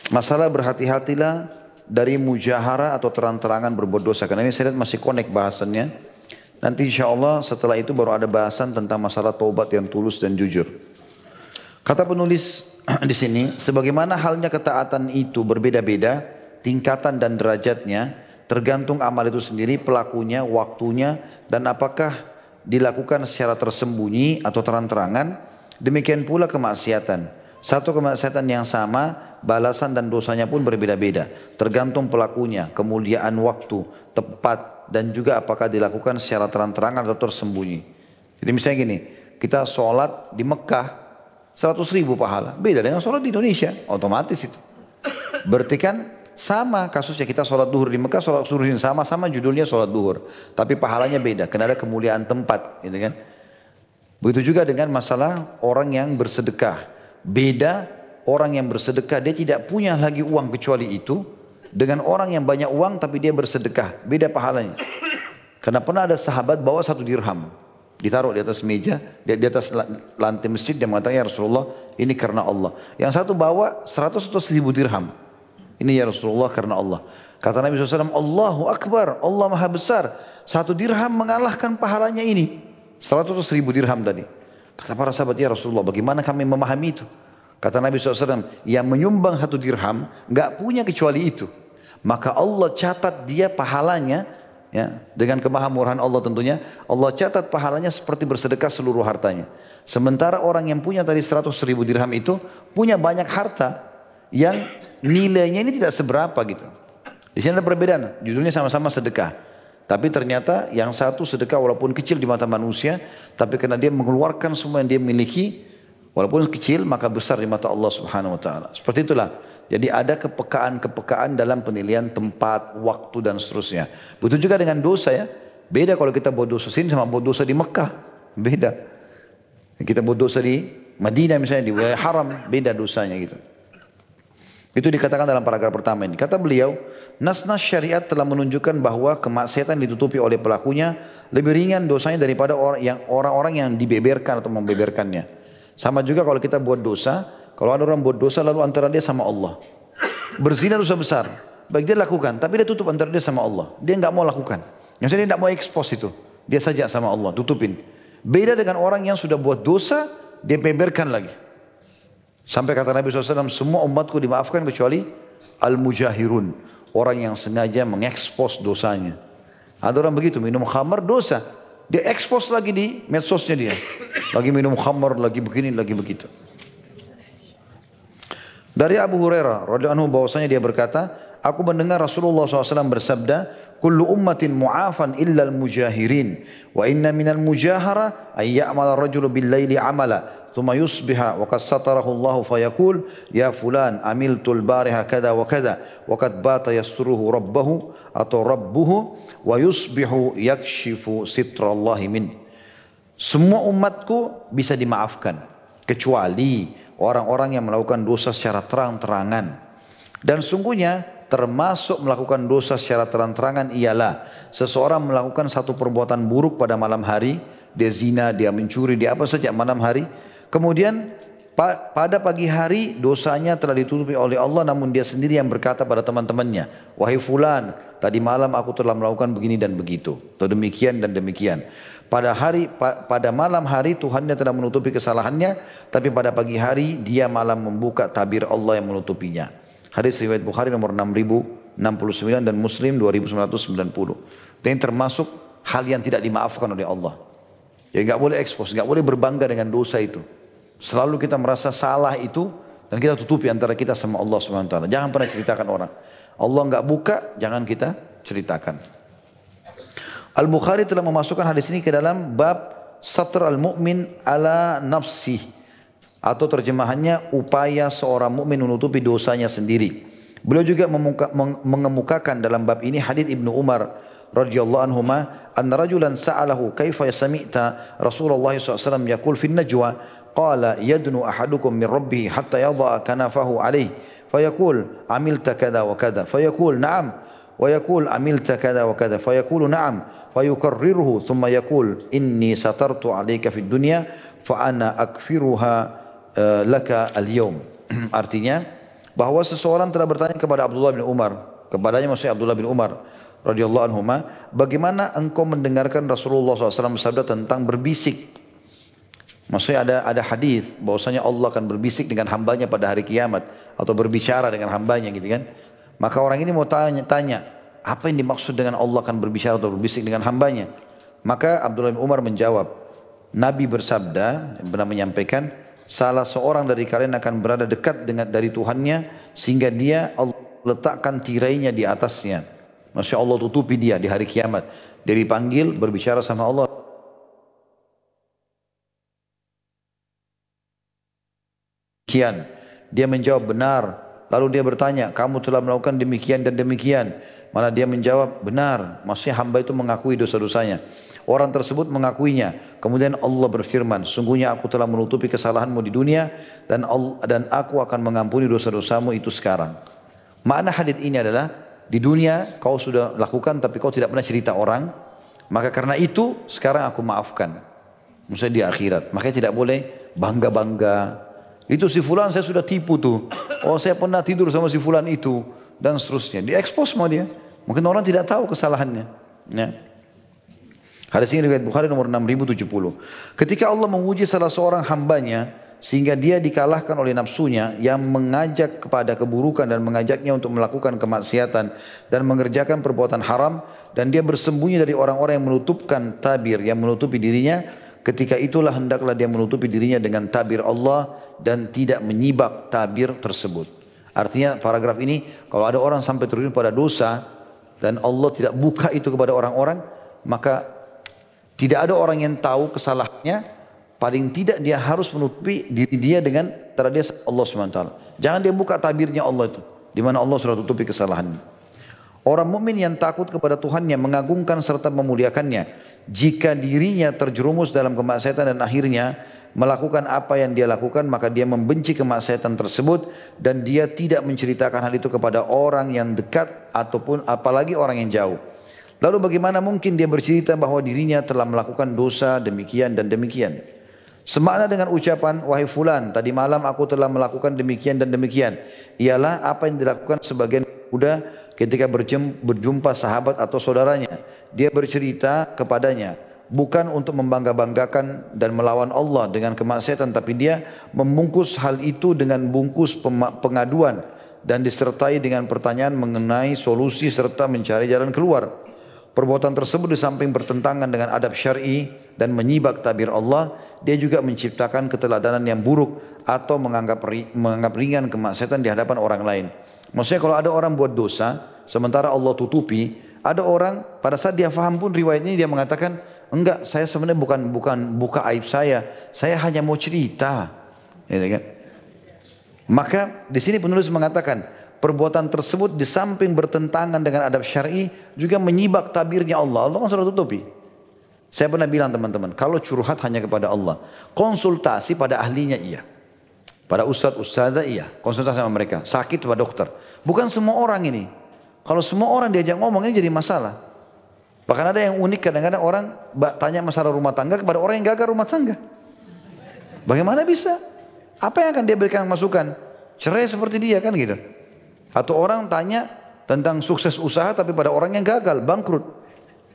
Masalah berhati-hatilah dari mujahara atau terang-terangan berbuat dosa. Karena ini saya lihat masih connect bahasannya. Nanti insya Allah setelah itu baru ada bahasan tentang masalah taubat yang tulus dan jujur. Kata penulis di sini, sebagaimana halnya ketaatan itu berbeda-beda, tingkatan dan derajatnya, tergantung amal itu sendiri, pelakunya, waktunya, dan apakah dilakukan secara tersembunyi atau terang-terangan, demikian pula kemaksiatan. Satu kemaksiatan yang sama, balasan dan dosanya pun berbeda-beda. Tergantung pelakunya, kemuliaan waktu, tepat, dan juga apakah dilakukan secara terang-terangan atau tersembunyi. Jadi misalnya gini, kita sholat di Mekah, 100 ribu pahala. Beda dengan sholat di Indonesia, otomatis itu. Berarti kan sama kasusnya kita sholat duhur di Mekah, sholat suruh sama, sama judulnya sholat duhur. Tapi pahalanya beda, karena ada kemuliaan tempat. Gitu kan. Begitu juga dengan masalah orang yang bersedekah. Beda orang yang bersedekah, dia tidak punya lagi uang kecuali itu. Dengan orang yang banyak uang tapi dia bersedekah, beda pahalanya. Karena pernah ada sahabat bawa satu dirham ditaruh di atas meja, di, di atas lantai masjid dia mengatakan ya Rasulullah ini karena Allah. Yang satu bawa 100 atau 1000 dirham. Ini ya Rasulullah karena Allah. Kata Nabi SAW, Allahu Akbar, Allah Maha Besar. Satu dirham mengalahkan pahalanya ini. 100 atau 1000 dirham tadi. Kata para sahabat, ya Rasulullah bagaimana kami memahami itu? Kata Nabi SAW, yang menyumbang satu dirham, nggak punya kecuali itu. Maka Allah catat dia pahalanya Ya, dengan kemahamurahan Allah tentunya, Allah catat pahalanya seperti bersedekah seluruh hartanya. Sementara orang yang punya tadi 100 ribu dirham itu punya banyak harta yang nilainya ini tidak seberapa gitu. Di sini ada perbedaan, judulnya sama-sama sedekah. Tapi ternyata yang satu sedekah walaupun kecil di mata manusia, tapi karena dia mengeluarkan semua yang dia miliki, walaupun kecil maka besar di mata Allah Subhanahu wa taala. Seperti itulah jadi ada kepekaan-kepekaan dalam penilaian tempat, waktu dan seterusnya. Begitu juga dengan dosa ya. Beda kalau kita buat dosa sini sama buat dosa di Mekah. Beda. Kita buat dosa di Madinah misalnya di wilayah haram, beda dosanya gitu. Itu dikatakan dalam paragraf pertama ini. Kata beliau, nas-nas syariat telah menunjukkan bahwa kemaksiatan ditutupi oleh pelakunya lebih ringan dosanya daripada orang yang orang-orang yang dibeberkan atau membeberkannya. Sama juga kalau kita buat dosa, kalau ada orang buat dosa lalu antara dia sama Allah. Berzina dosa besar. Baik dia lakukan, tapi dia tutup antara dia sama Allah. Dia nggak mau lakukan. Yang dia nggak mau ekspos itu. Dia saja sama Allah, tutupin. Beda dengan orang yang sudah buat dosa, dia beberkan lagi. Sampai kata Nabi SAW, semua umatku dimaafkan kecuali al-mujahirun. Orang yang sengaja mengekspos dosanya. Ada orang begitu, minum khamar dosa. Dia ekspos lagi di medsosnya dia. Lagi minum khamar, lagi begini, lagi begitu. Dari Abu Hurairah radhiyallahu anhu bahwasanya dia berkata, aku mendengar Rasulullah SAW bersabda, "Kullu ummatin mu'afan illa al-mujahirin, wa inna minal mujahara ay ya'mal ar-rajulu bil-laili 'amala." ثم يصبح وقد qad الله فيقول يا فلان عملت البارحة كذا وكذا وقد بات wa ربه bata yasturuhu rabbahu atau rabbuhu wa yusbihu semua umatku bisa dimaafkan kecuali orang-orang yang melakukan dosa secara terang-terangan. Dan sungguhnya termasuk melakukan dosa secara terang-terangan ialah seseorang melakukan satu perbuatan buruk pada malam hari dia zina, dia mencuri, dia apa saja malam hari Kemudian pada pagi hari dosanya telah ditutupi oleh Allah namun dia sendiri yang berkata pada teman-temannya, "Wahai fulan, tadi malam aku telah melakukan begini dan begitu." Atau demikian dan demikian. Pada hari pada malam hari Tuhannya telah menutupi kesalahannya, tapi pada pagi hari dia malam membuka tabir Allah yang menutupinya. Hadis riwayat Bukhari nomor 6069 dan Muslim 2990. Dan ini termasuk hal yang tidak dimaafkan oleh Allah. Ya nggak boleh ekspos, nggak boleh berbangga dengan dosa itu. Selalu kita merasa salah itu dan kita tutupi antara kita sama Allah Subhanahu Jangan pernah ceritakan orang. Allah nggak buka, jangan kita ceritakan. Al-Bukhari telah memasukkan hadis ini ke dalam bab satr al-mu'min ala nafsih atau terjemahannya upaya seorang mukmin menutupi dosanya sendiri. Beliau juga mengemukakan dalam bab ini hadis Ibnu Umar radhiyallahu anhuma anna rajulan sa'alahu kaifa sami'ta Rasulullah SAW yaqul fi najwa qala yadnu ahadukum min rabbih hatta yadha kanafahu alayhi fayaqul amilta kada wa kada fayaqul na'am ويقول عملت كذا وكذا فيقول نعم فيكرره ثم يقول إني سترت عليك في الدنيا فأنا أكفرها laka al-yawm. Artinya bahwa seseorang telah bertanya kepada Abdullah bin Umar, kepadanya maksudnya Abdullah bin Umar radhiyallahu anhu, bagaimana engkau mendengarkan Rasulullah SAW bersabda tentang berbisik? Maksudnya ada ada hadis bahwasanya Allah akan berbisik dengan hambanya pada hari kiamat atau berbicara dengan hambanya gitu kan. Maka orang ini mau tanya, tanya apa yang dimaksud dengan Allah akan berbicara atau berbisik dengan hambanya? Maka Abdullah bin Umar menjawab, Nabi bersabda, pernah menyampaikan, salah seorang dari kalian akan berada dekat dengan dari Tuhannya sehingga dia letakkan tirainya di atasnya. Masya Allah tutupi dia di hari kiamat. Dia dipanggil berbicara sama Allah. Kian. Dia menjawab benar. Lalu dia bertanya, kamu telah melakukan demikian dan demikian. Malah dia menjawab, benar. Maksudnya hamba itu mengakui dosa-dosanya. Orang tersebut mengakuinya. Kemudian Allah berfirman, sungguhnya aku telah menutupi kesalahanmu di dunia dan dan aku akan mengampuni dosa-dosamu itu sekarang. Makna hadis ini adalah di dunia kau sudah lakukan tapi kau tidak pernah cerita orang, maka karena itu sekarang aku maafkan. Maksudnya di akhirat. Makanya tidak boleh bangga-bangga. Itu si fulan saya sudah tipu tuh. Oh saya pernah tidur sama si fulan itu dan seterusnya. Diekspos sama dia. Mungkin orang tidak tahu kesalahannya. Ya. Hadis ini riwayat Bukhari nomor 6070. Ketika Allah menguji salah seorang hambanya sehingga dia dikalahkan oleh nafsunya yang mengajak kepada keburukan dan mengajaknya untuk melakukan kemaksiatan dan mengerjakan perbuatan haram dan dia bersembunyi dari orang-orang yang menutupkan tabir yang menutupi dirinya ketika itulah hendaklah dia menutupi dirinya dengan tabir Allah dan tidak menyibak tabir tersebut. Artinya paragraf ini kalau ada orang sampai terjun pada dosa dan Allah tidak buka itu kepada orang-orang maka tidak ada orang yang tahu kesalahannya, paling tidak dia harus menutupi diri dia dengan antara dia Allah SWT. Jangan dia buka tabirnya Allah itu, di mana Allah sudah tutupi kesalahannya. Orang mukmin yang takut kepada Tuhannya mengagungkan serta memuliakannya. Jika dirinya terjerumus dalam kemaksiatan dan akhirnya melakukan apa yang dia lakukan maka dia membenci kemaksiatan tersebut dan dia tidak menceritakan hal itu kepada orang yang dekat ataupun apalagi orang yang jauh. Lalu bagaimana mungkin dia bercerita bahwa dirinya telah melakukan dosa demikian dan demikian. Semakna dengan ucapan, wahai fulan, tadi malam aku telah melakukan demikian dan demikian. Ialah apa yang dilakukan sebagian muda ketika berjumpa sahabat atau saudaranya. Dia bercerita kepadanya, bukan untuk membangga-banggakan dan melawan Allah dengan kemaksiatan, tapi dia membungkus hal itu dengan bungkus pengaduan dan disertai dengan pertanyaan mengenai solusi serta mencari jalan keluar. Perbuatan tersebut di samping bertentangan dengan adab syar'i dan menyibak tabir Allah, dia juga menciptakan keteladanan yang buruk atau menganggap menganggap ringan kemaksiatan di hadapan orang lain. Maksudnya kalau ada orang buat dosa, sementara Allah tutupi, ada orang pada saat dia faham pun riwayat ini dia mengatakan, enggak, saya sebenarnya bukan bukan buka aib saya, saya hanya mau cerita. Gitu kan? Maka di sini penulis mengatakan, perbuatan tersebut di samping bertentangan dengan adab syar'i juga menyibak tabirnya Allah. Allah kan sudah tutupi. Saya pernah bilang teman-teman, kalau curhat hanya kepada Allah, konsultasi pada ahlinya iya. Pada ustadz, ustazah iya, konsultasi sama mereka. Sakit pada dokter. Bukan semua orang ini. Kalau semua orang diajak ngomong ini jadi masalah. Bahkan ada yang unik kadang-kadang orang tanya masalah rumah tangga kepada orang yang gagal rumah tangga. Bagaimana bisa? Apa yang akan dia berikan masukan? Cerai seperti dia kan gitu. Atau orang tanya tentang sukses usaha tapi pada orang yang gagal, bangkrut.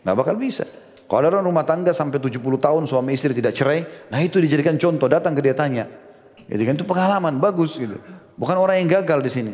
Nggak bakal bisa. Kalau ada orang rumah tangga sampai 70 tahun suami istri tidak cerai, nah itu dijadikan contoh, datang ke dia tanya. Jadi kan itu pengalaman, bagus gitu. Bukan orang yang gagal di sini.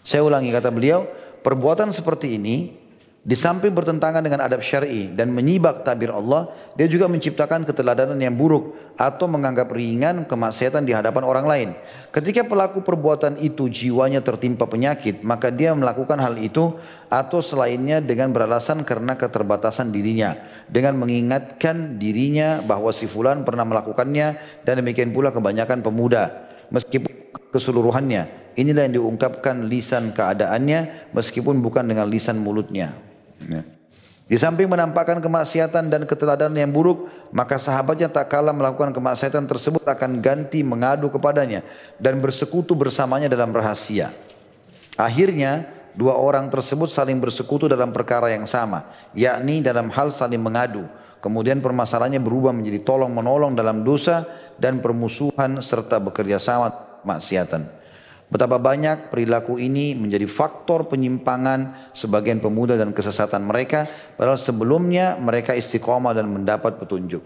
Saya ulangi kata beliau, perbuatan seperti ini Di samping bertentangan dengan adab syar'i dan menyibak tabir Allah, dia juga menciptakan keteladanan yang buruk atau menganggap ringan kemaksiatan di hadapan orang lain. Ketika pelaku perbuatan itu jiwanya tertimpa penyakit, maka dia melakukan hal itu atau selainnya dengan beralasan karena keterbatasan dirinya, dengan mengingatkan dirinya bahwa si fulan pernah melakukannya dan demikian pula kebanyakan pemuda meskipun keseluruhannya. Inilah yang diungkapkan lisan keadaannya meskipun bukan dengan lisan mulutnya. Ya. Di samping menampakkan kemaksiatan dan keteladanan yang buruk, maka sahabatnya tak kalah melakukan kemaksiatan tersebut akan ganti mengadu kepadanya dan bersekutu bersamanya dalam rahasia. Akhirnya, dua orang tersebut saling bersekutu dalam perkara yang sama, yakni dalam hal saling mengadu. Kemudian permasalahannya berubah menjadi tolong menolong dalam dosa dan permusuhan serta bekerja sama maksiatan. Betapa banyak perilaku ini menjadi faktor penyimpangan sebagian pemuda dan kesesatan mereka, padahal sebelumnya mereka istiqomah dan mendapat petunjuk.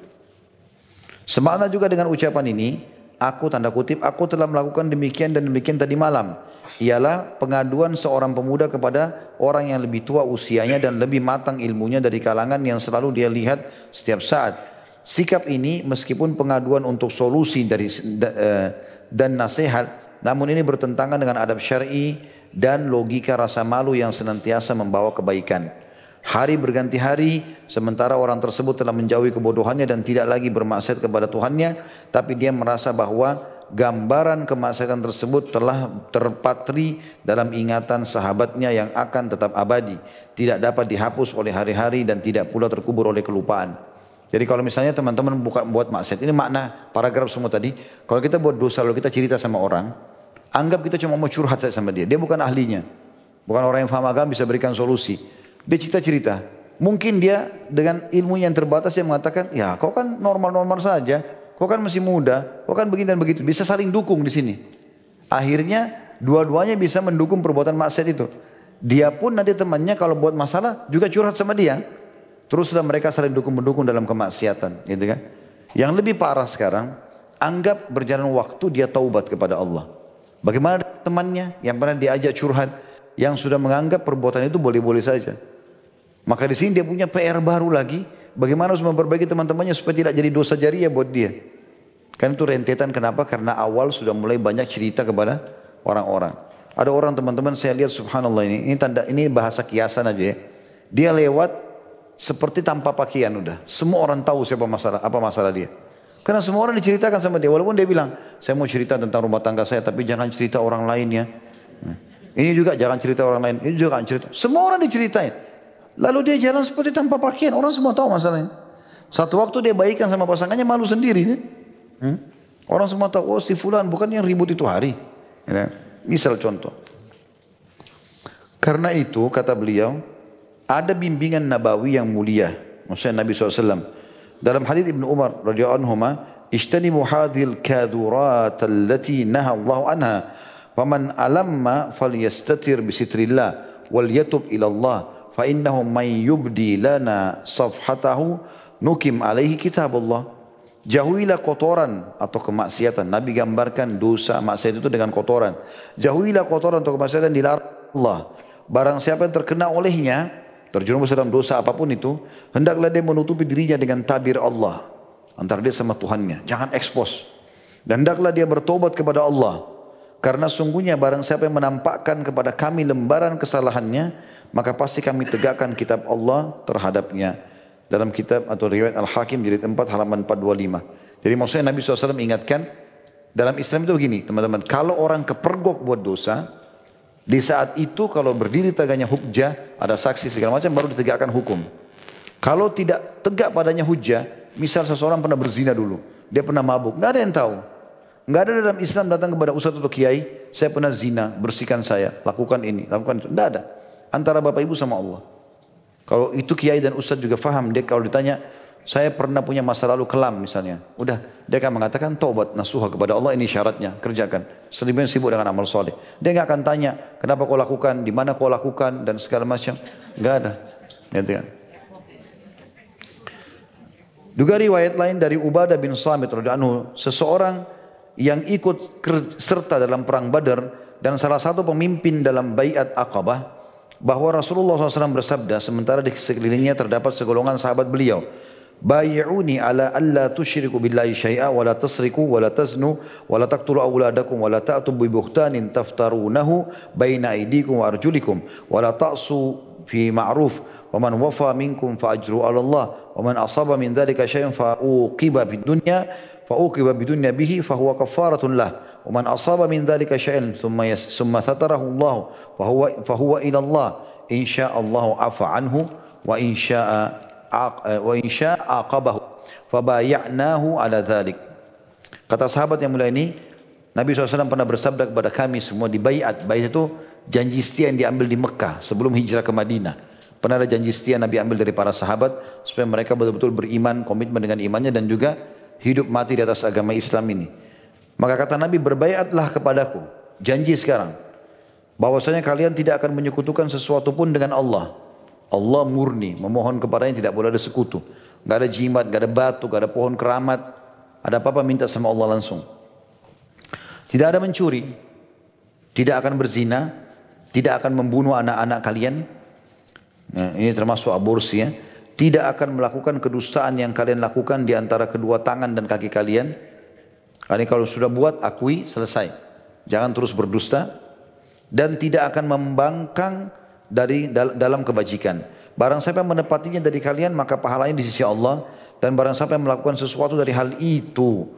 Semakna juga dengan ucapan ini, aku tanda kutip, aku telah melakukan demikian dan demikian tadi malam. Ialah pengaduan seorang pemuda kepada orang yang lebih tua usianya dan lebih matang ilmunya dari kalangan yang selalu dia lihat setiap saat. Sikap ini meskipun pengaduan untuk solusi dari eh, dan nasihat namun ini bertentangan dengan adab syar'i dan logika rasa malu yang senantiasa membawa kebaikan. Hari berganti hari, sementara orang tersebut telah menjauhi kebodohannya dan tidak lagi bermaksud kepada Tuhannya, tapi dia merasa bahwa gambaran kemaksiatan tersebut telah terpatri dalam ingatan sahabatnya yang akan tetap abadi, tidak dapat dihapus oleh hari-hari dan tidak pula terkubur oleh kelupaan. Jadi kalau misalnya teman-teman buka buat maksiat, ini makna paragraf semua tadi. Kalau kita buat dosa lalu kita cerita sama orang, Anggap kita cuma mau curhat saja sama dia. Dia bukan ahlinya. Bukan orang yang faham agama bisa berikan solusi. Dia cerita-cerita. Mungkin dia dengan ilmu yang terbatas dia mengatakan, ya kau kan normal-normal saja. Kau kan masih muda. Kau kan begini dan begitu. Bisa saling dukung di sini. Akhirnya dua-duanya bisa mendukung perbuatan maksiat itu. Dia pun nanti temannya kalau buat masalah juga curhat sama dia. Teruslah mereka saling dukung-mendukung dalam kemaksiatan. Gitu kan? Yang lebih parah sekarang, anggap berjalan waktu dia taubat kepada Allah. Bagaimana temannya yang pernah diajak curhat yang sudah menganggap perbuatan itu boleh-boleh saja. Maka di sini dia punya PR baru lagi. Bagaimana harus memperbaiki teman-temannya supaya tidak jadi dosa jariah buat dia. Kan itu rentetan kenapa? Karena awal sudah mulai banyak cerita kepada orang-orang. Ada orang teman-teman saya lihat subhanallah ini, ini tanda ini bahasa kiasan aja ya. Dia lewat seperti tanpa pakaian udah. Semua orang tahu siapa masalah apa masalah dia. Karena semua orang diceritakan sama dia. Walaupun dia bilang, saya mau cerita tentang rumah tangga saya, tapi jangan cerita orang lain ya. Nah, ini juga jangan cerita orang lain. Ini juga jangan cerita. Semua orang diceritain. Lalu dia jalan seperti tanpa pakaian. Orang semua tahu masalahnya. Satu waktu dia baikan sama pasangannya malu sendiri. Hmm? Orang semua tahu, oh si fulan bukan yang ribut itu hari. Ya. Misal contoh. Karena itu kata beliau, ada bimbingan nabawi yang mulia. Maksudnya Nabi SAW dalam hadis Ibnu Umar radhiyallahu anhu, "Ijtanibu hadhil kadurat allati naha Allah anha, faman alamma falyastatir bi sitrillah wal yatub ila Allah, fa innahu may yubdi lana safhatahu nukim alaihi kitabullah." Jauhilah kotoran atau kemaksiatan. Nabi gambarkan dosa maksiat itu dengan kotoran. Jauhilah kotoran atau kemaksiatan dilarang Allah. Barang siapa yang terkena olehnya, terjerumus dalam dosa apa pun itu, hendaklah dia menutupi dirinya dengan tabir Allah antara dia sama Tuhannya. Jangan ekspos. Dan hendaklah dia bertobat kepada Allah. Karena sungguhnya barang siapa yang menampakkan kepada kami lembaran kesalahannya, maka pasti kami tegakkan kitab Allah terhadapnya. Dalam kitab atau riwayat Al-Hakim jadi tempat halaman 425. Jadi maksudnya Nabi SAW ingatkan, dalam Islam itu begini teman-teman, kalau orang kepergok buat dosa, di saat itu kalau berdiri tegaknya hujah, ada saksi segala macam baru ditegakkan hukum. Kalau tidak tegak padanya hujah, misal seseorang pernah berzina dulu, dia pernah mabuk, nggak ada yang tahu. Nggak ada dalam Islam datang kepada ustaz atau kiai, saya pernah zina, bersihkan saya, lakukan ini, lakukan itu. Nggak ada. Antara bapak ibu sama Allah. Kalau itu kiai dan ustaz juga faham, dia kalau ditanya, saya pernah punya masa lalu kelam misalnya. Udah, dia akan mengatakan taubat nasuha kepada Allah ini syaratnya, kerjakan. Selebihnya sibuk dengan amal soleh. Dia nggak akan tanya, kenapa kau lakukan, di mana kau lakukan, dan segala macam. Nggak ada. Gitu kan. Juga riwayat lain dari Ubadah bin Samit radhiyallahu seseorang yang ikut serta dalam perang Badar dan salah satu pemimpin dalam Bayat Aqabah bahwa Rasulullah SAW bersabda sementara di sekelilingnya terdapat segolongan sahabat beliau بايعوني على ألا تشركوا بالله شيئا ولا تسرقوا ولا تزنوا ولا تقتلوا أولادكم ولا تأتوا ببهتان تفترونه بين أيديكم وأرجلكم ولا تعصوا في معروف ومن وفى منكم فأجروا على الله ومن أصاب من ذلك شيء فأوقب بالدنيا فأوقب بالدنيا به فهو كفارة له ومن أصاب من ذلك شيء ثم ثم ستره الله فهو فهو إلى الله إن شاء الله عفى عنه وإن شاء wa insya aqabahu ala dhalik. Kata sahabat yang mulia ini, Nabi SAW pernah bersabda kepada kami semua di bayat. Bayat itu janji setia yang diambil di Mekah sebelum hijrah ke Madinah. Pernah ada janji setia Nabi ambil dari para sahabat supaya mereka betul-betul beriman, komitmen dengan imannya dan juga hidup mati di atas agama Islam ini. Maka kata Nabi berbayatlah kepadaku. Janji sekarang. Bahwasanya kalian tidak akan menyekutukan sesuatu pun dengan Allah. Allah murni, memohon kepadanya tidak boleh ada sekutu. Gak ada jimat, gak ada batu, gak ada pohon keramat. Ada apa-apa minta sama Allah langsung. Tidak ada mencuri, tidak akan berzina, tidak akan membunuh anak-anak kalian. Nah, ini termasuk aborsi ya. Tidak akan melakukan kedustaan yang kalian lakukan di antara kedua tangan dan kaki kalian. Ini kalau sudah buat, akui, selesai. Jangan terus berdusta. Dan tidak akan membangkang dari dalam kebajikan. Barang siapa yang menepatinya dari kalian maka pahalanya di sisi Allah dan barang siapa yang melakukan sesuatu dari hal itu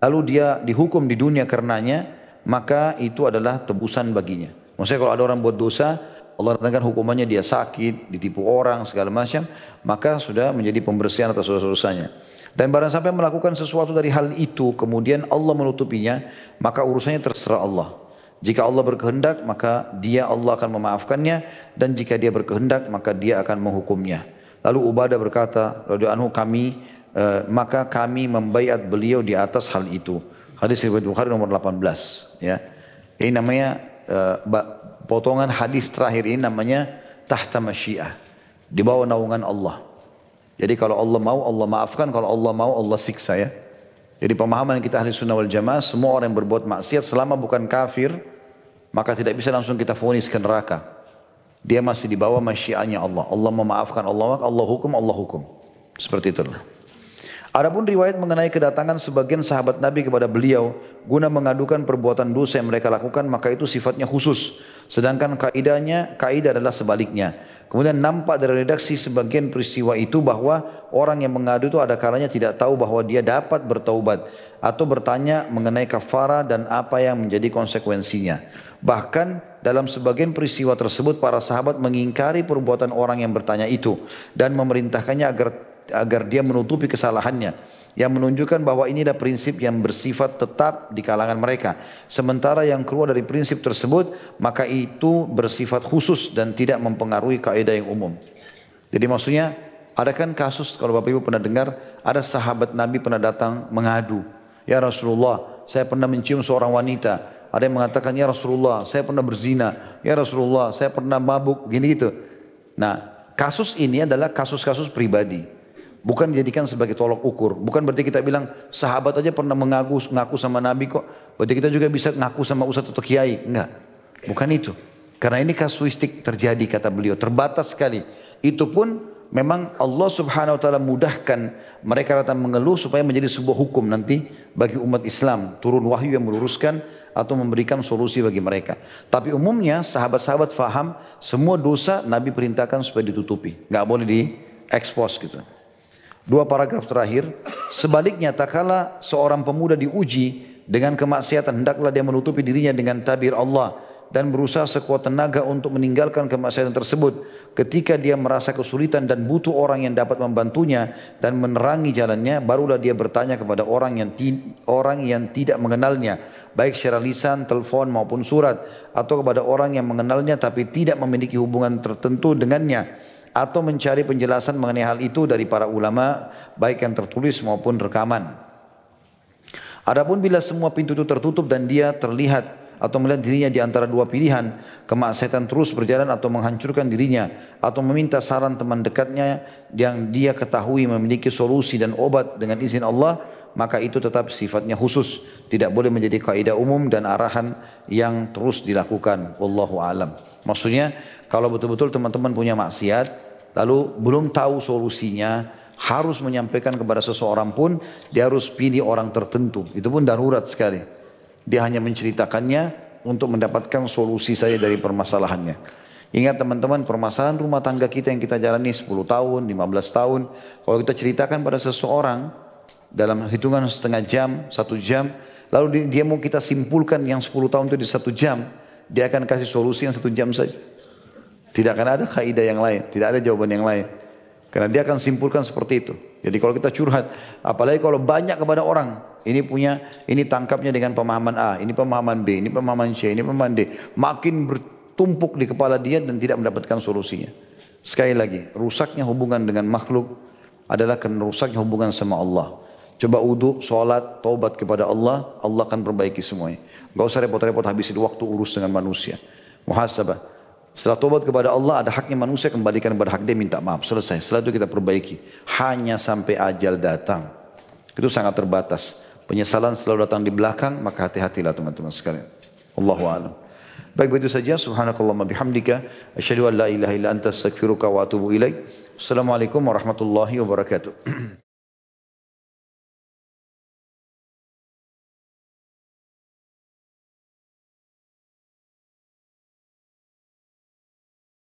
lalu dia dihukum di dunia karenanya maka itu adalah tebusan baginya. Maksudnya kalau ada orang buat dosa Allah datangkan hukumannya dia sakit, ditipu orang segala macam, maka sudah menjadi pembersihan atas dosa-dosanya. Dan barang siapa yang melakukan sesuatu dari hal itu kemudian Allah menutupinya, maka urusannya terserah Allah. Jika Allah berkehendak maka dia Allah akan memaafkannya dan jika dia berkehendak maka dia akan menghukumnya. Lalu Ubadah berkata, radhiyallahu anhu kami uh, maka kami membaiat beliau di atas hal itu. Hadis riwayat Bukhari nomor 18 ya. Ini namanya uh, potongan hadis terakhir ini namanya tahta masyiah. Di bawah naungan Allah. Jadi kalau Allah mau Allah maafkan, kalau Allah mau Allah siksa ya. Jadi pemahaman kita ahli sunnah wal jamaah semua orang yang berbuat maksiat selama bukan kafir maka tidak bisa langsung kita fonis ke neraka. Dia masih di bawah masyiannya Allah. Allah memaafkan Allah, Allah hukum, Allah hukum. Seperti itulah. Adapun riwayat mengenai kedatangan sebagian sahabat Nabi kepada beliau guna mengadukan perbuatan dosa yang mereka lakukan maka itu sifatnya khusus. Sedangkan kaidahnya kaidah adalah sebaliknya. Kemudian nampak dari redaksi sebagian peristiwa itu bahwa orang yang mengadu itu ada kalanya tidak tahu bahwa dia dapat bertaubat atau bertanya mengenai kafara dan apa yang menjadi konsekuensinya. Bahkan dalam sebagian peristiwa tersebut para sahabat mengingkari perbuatan orang yang bertanya itu dan memerintahkannya agar agar dia menutupi kesalahannya yang menunjukkan bahwa ini adalah prinsip yang bersifat tetap di kalangan mereka. Sementara yang keluar dari prinsip tersebut, maka itu bersifat khusus dan tidak mempengaruhi kaidah yang umum. Jadi maksudnya, ada kan kasus kalau Bapak Ibu pernah dengar, ada sahabat Nabi pernah datang mengadu. Ya Rasulullah, saya pernah mencium seorang wanita. Ada yang mengatakan, ya Rasulullah, saya pernah berzina. Ya Rasulullah, saya pernah mabuk, gini gitu. Nah, kasus ini adalah kasus-kasus pribadi. Bukan dijadikan sebagai tolok ukur. Bukan berarti kita bilang sahabat aja pernah mengaku ngaku sama Nabi kok. Berarti kita juga bisa ngaku sama ustadz atau kiai. Enggak. Bukan itu. Karena ini kasuistik terjadi kata beliau. Terbatas sekali. Itu pun memang Allah subhanahu wa ta'ala mudahkan mereka datang mengeluh supaya menjadi sebuah hukum nanti bagi umat Islam. Turun wahyu yang meluruskan atau memberikan solusi bagi mereka. Tapi umumnya sahabat-sahabat faham semua dosa Nabi perintahkan supaya ditutupi. Enggak boleh di expose gitu. Dua paragraf terakhir. Sebaliknya tak kala seorang pemuda diuji dengan kemaksiatan hendaklah dia menutupi dirinya dengan tabir Allah dan berusaha sekuat tenaga untuk meninggalkan kemaksiatan tersebut ketika dia merasa kesulitan dan butuh orang yang dapat membantunya dan menerangi jalannya barulah dia bertanya kepada orang yang orang yang tidak mengenalnya baik secara lisan, telepon maupun surat atau kepada orang yang mengenalnya tapi tidak memiliki hubungan tertentu dengannya atau mencari penjelasan mengenai hal itu dari para ulama baik yang tertulis maupun rekaman. Adapun bila semua pintu itu tertutup dan dia terlihat atau melihat dirinya di antara dua pilihan, kemaksiatan terus berjalan atau menghancurkan dirinya atau meminta saran teman dekatnya yang dia ketahui memiliki solusi dan obat dengan izin Allah, maka itu tetap sifatnya khusus. Tidak boleh menjadi kaidah umum dan arahan yang terus dilakukan. Wallahu alam. Maksudnya kalau betul-betul teman-teman punya maksiat, lalu belum tahu solusinya, harus menyampaikan kepada seseorang pun, dia harus pilih orang tertentu. Itu pun darurat sekali. Dia hanya menceritakannya untuk mendapatkan solusi saja dari permasalahannya. Ingat teman-teman permasalahan rumah tangga kita yang kita jalani 10 tahun, 15 tahun. Kalau kita ceritakan pada seseorang dalam hitungan setengah jam, satu jam. Lalu dia mau kita simpulkan yang 10 tahun itu di satu jam. Dia akan kasih solusi yang satu jam saja. Tidak akan ada kaidah yang lain, tidak ada jawaban yang lain. Karena dia akan simpulkan seperti itu. Jadi kalau kita curhat, apalagi kalau banyak kepada orang, ini punya, ini tangkapnya dengan pemahaman A, ini pemahaman B, ini pemahaman C, ini pemahaman D. Makin tumpuk di kepala dia dan tidak mendapatkan solusinya. Sekali lagi, rusaknya hubungan dengan makhluk adalah karena rusaknya hubungan sama Allah. Coba uduk, sholat, taubat kepada Allah, Allah akan perbaiki semuanya. Gak usah repot-repot habisin waktu urus dengan manusia. Muhasabah. Setelah taubat kepada Allah, ada haknya manusia kembalikan kepada hak dia minta maaf. Selesai. Setelah itu kita perbaiki. Hanya sampai ajal datang. Itu sangat terbatas. Penyesalan selalu datang di belakang, maka hati-hatilah teman-teman sekalian. Allahu a'lam. Baik begitu saja. Subhanakallahumma bihamdika. Asyhadu an la ilaha illa anta astaghfiruka wa atubu ilaik. Assalamualaikum warahmatullahi wabarakatuh.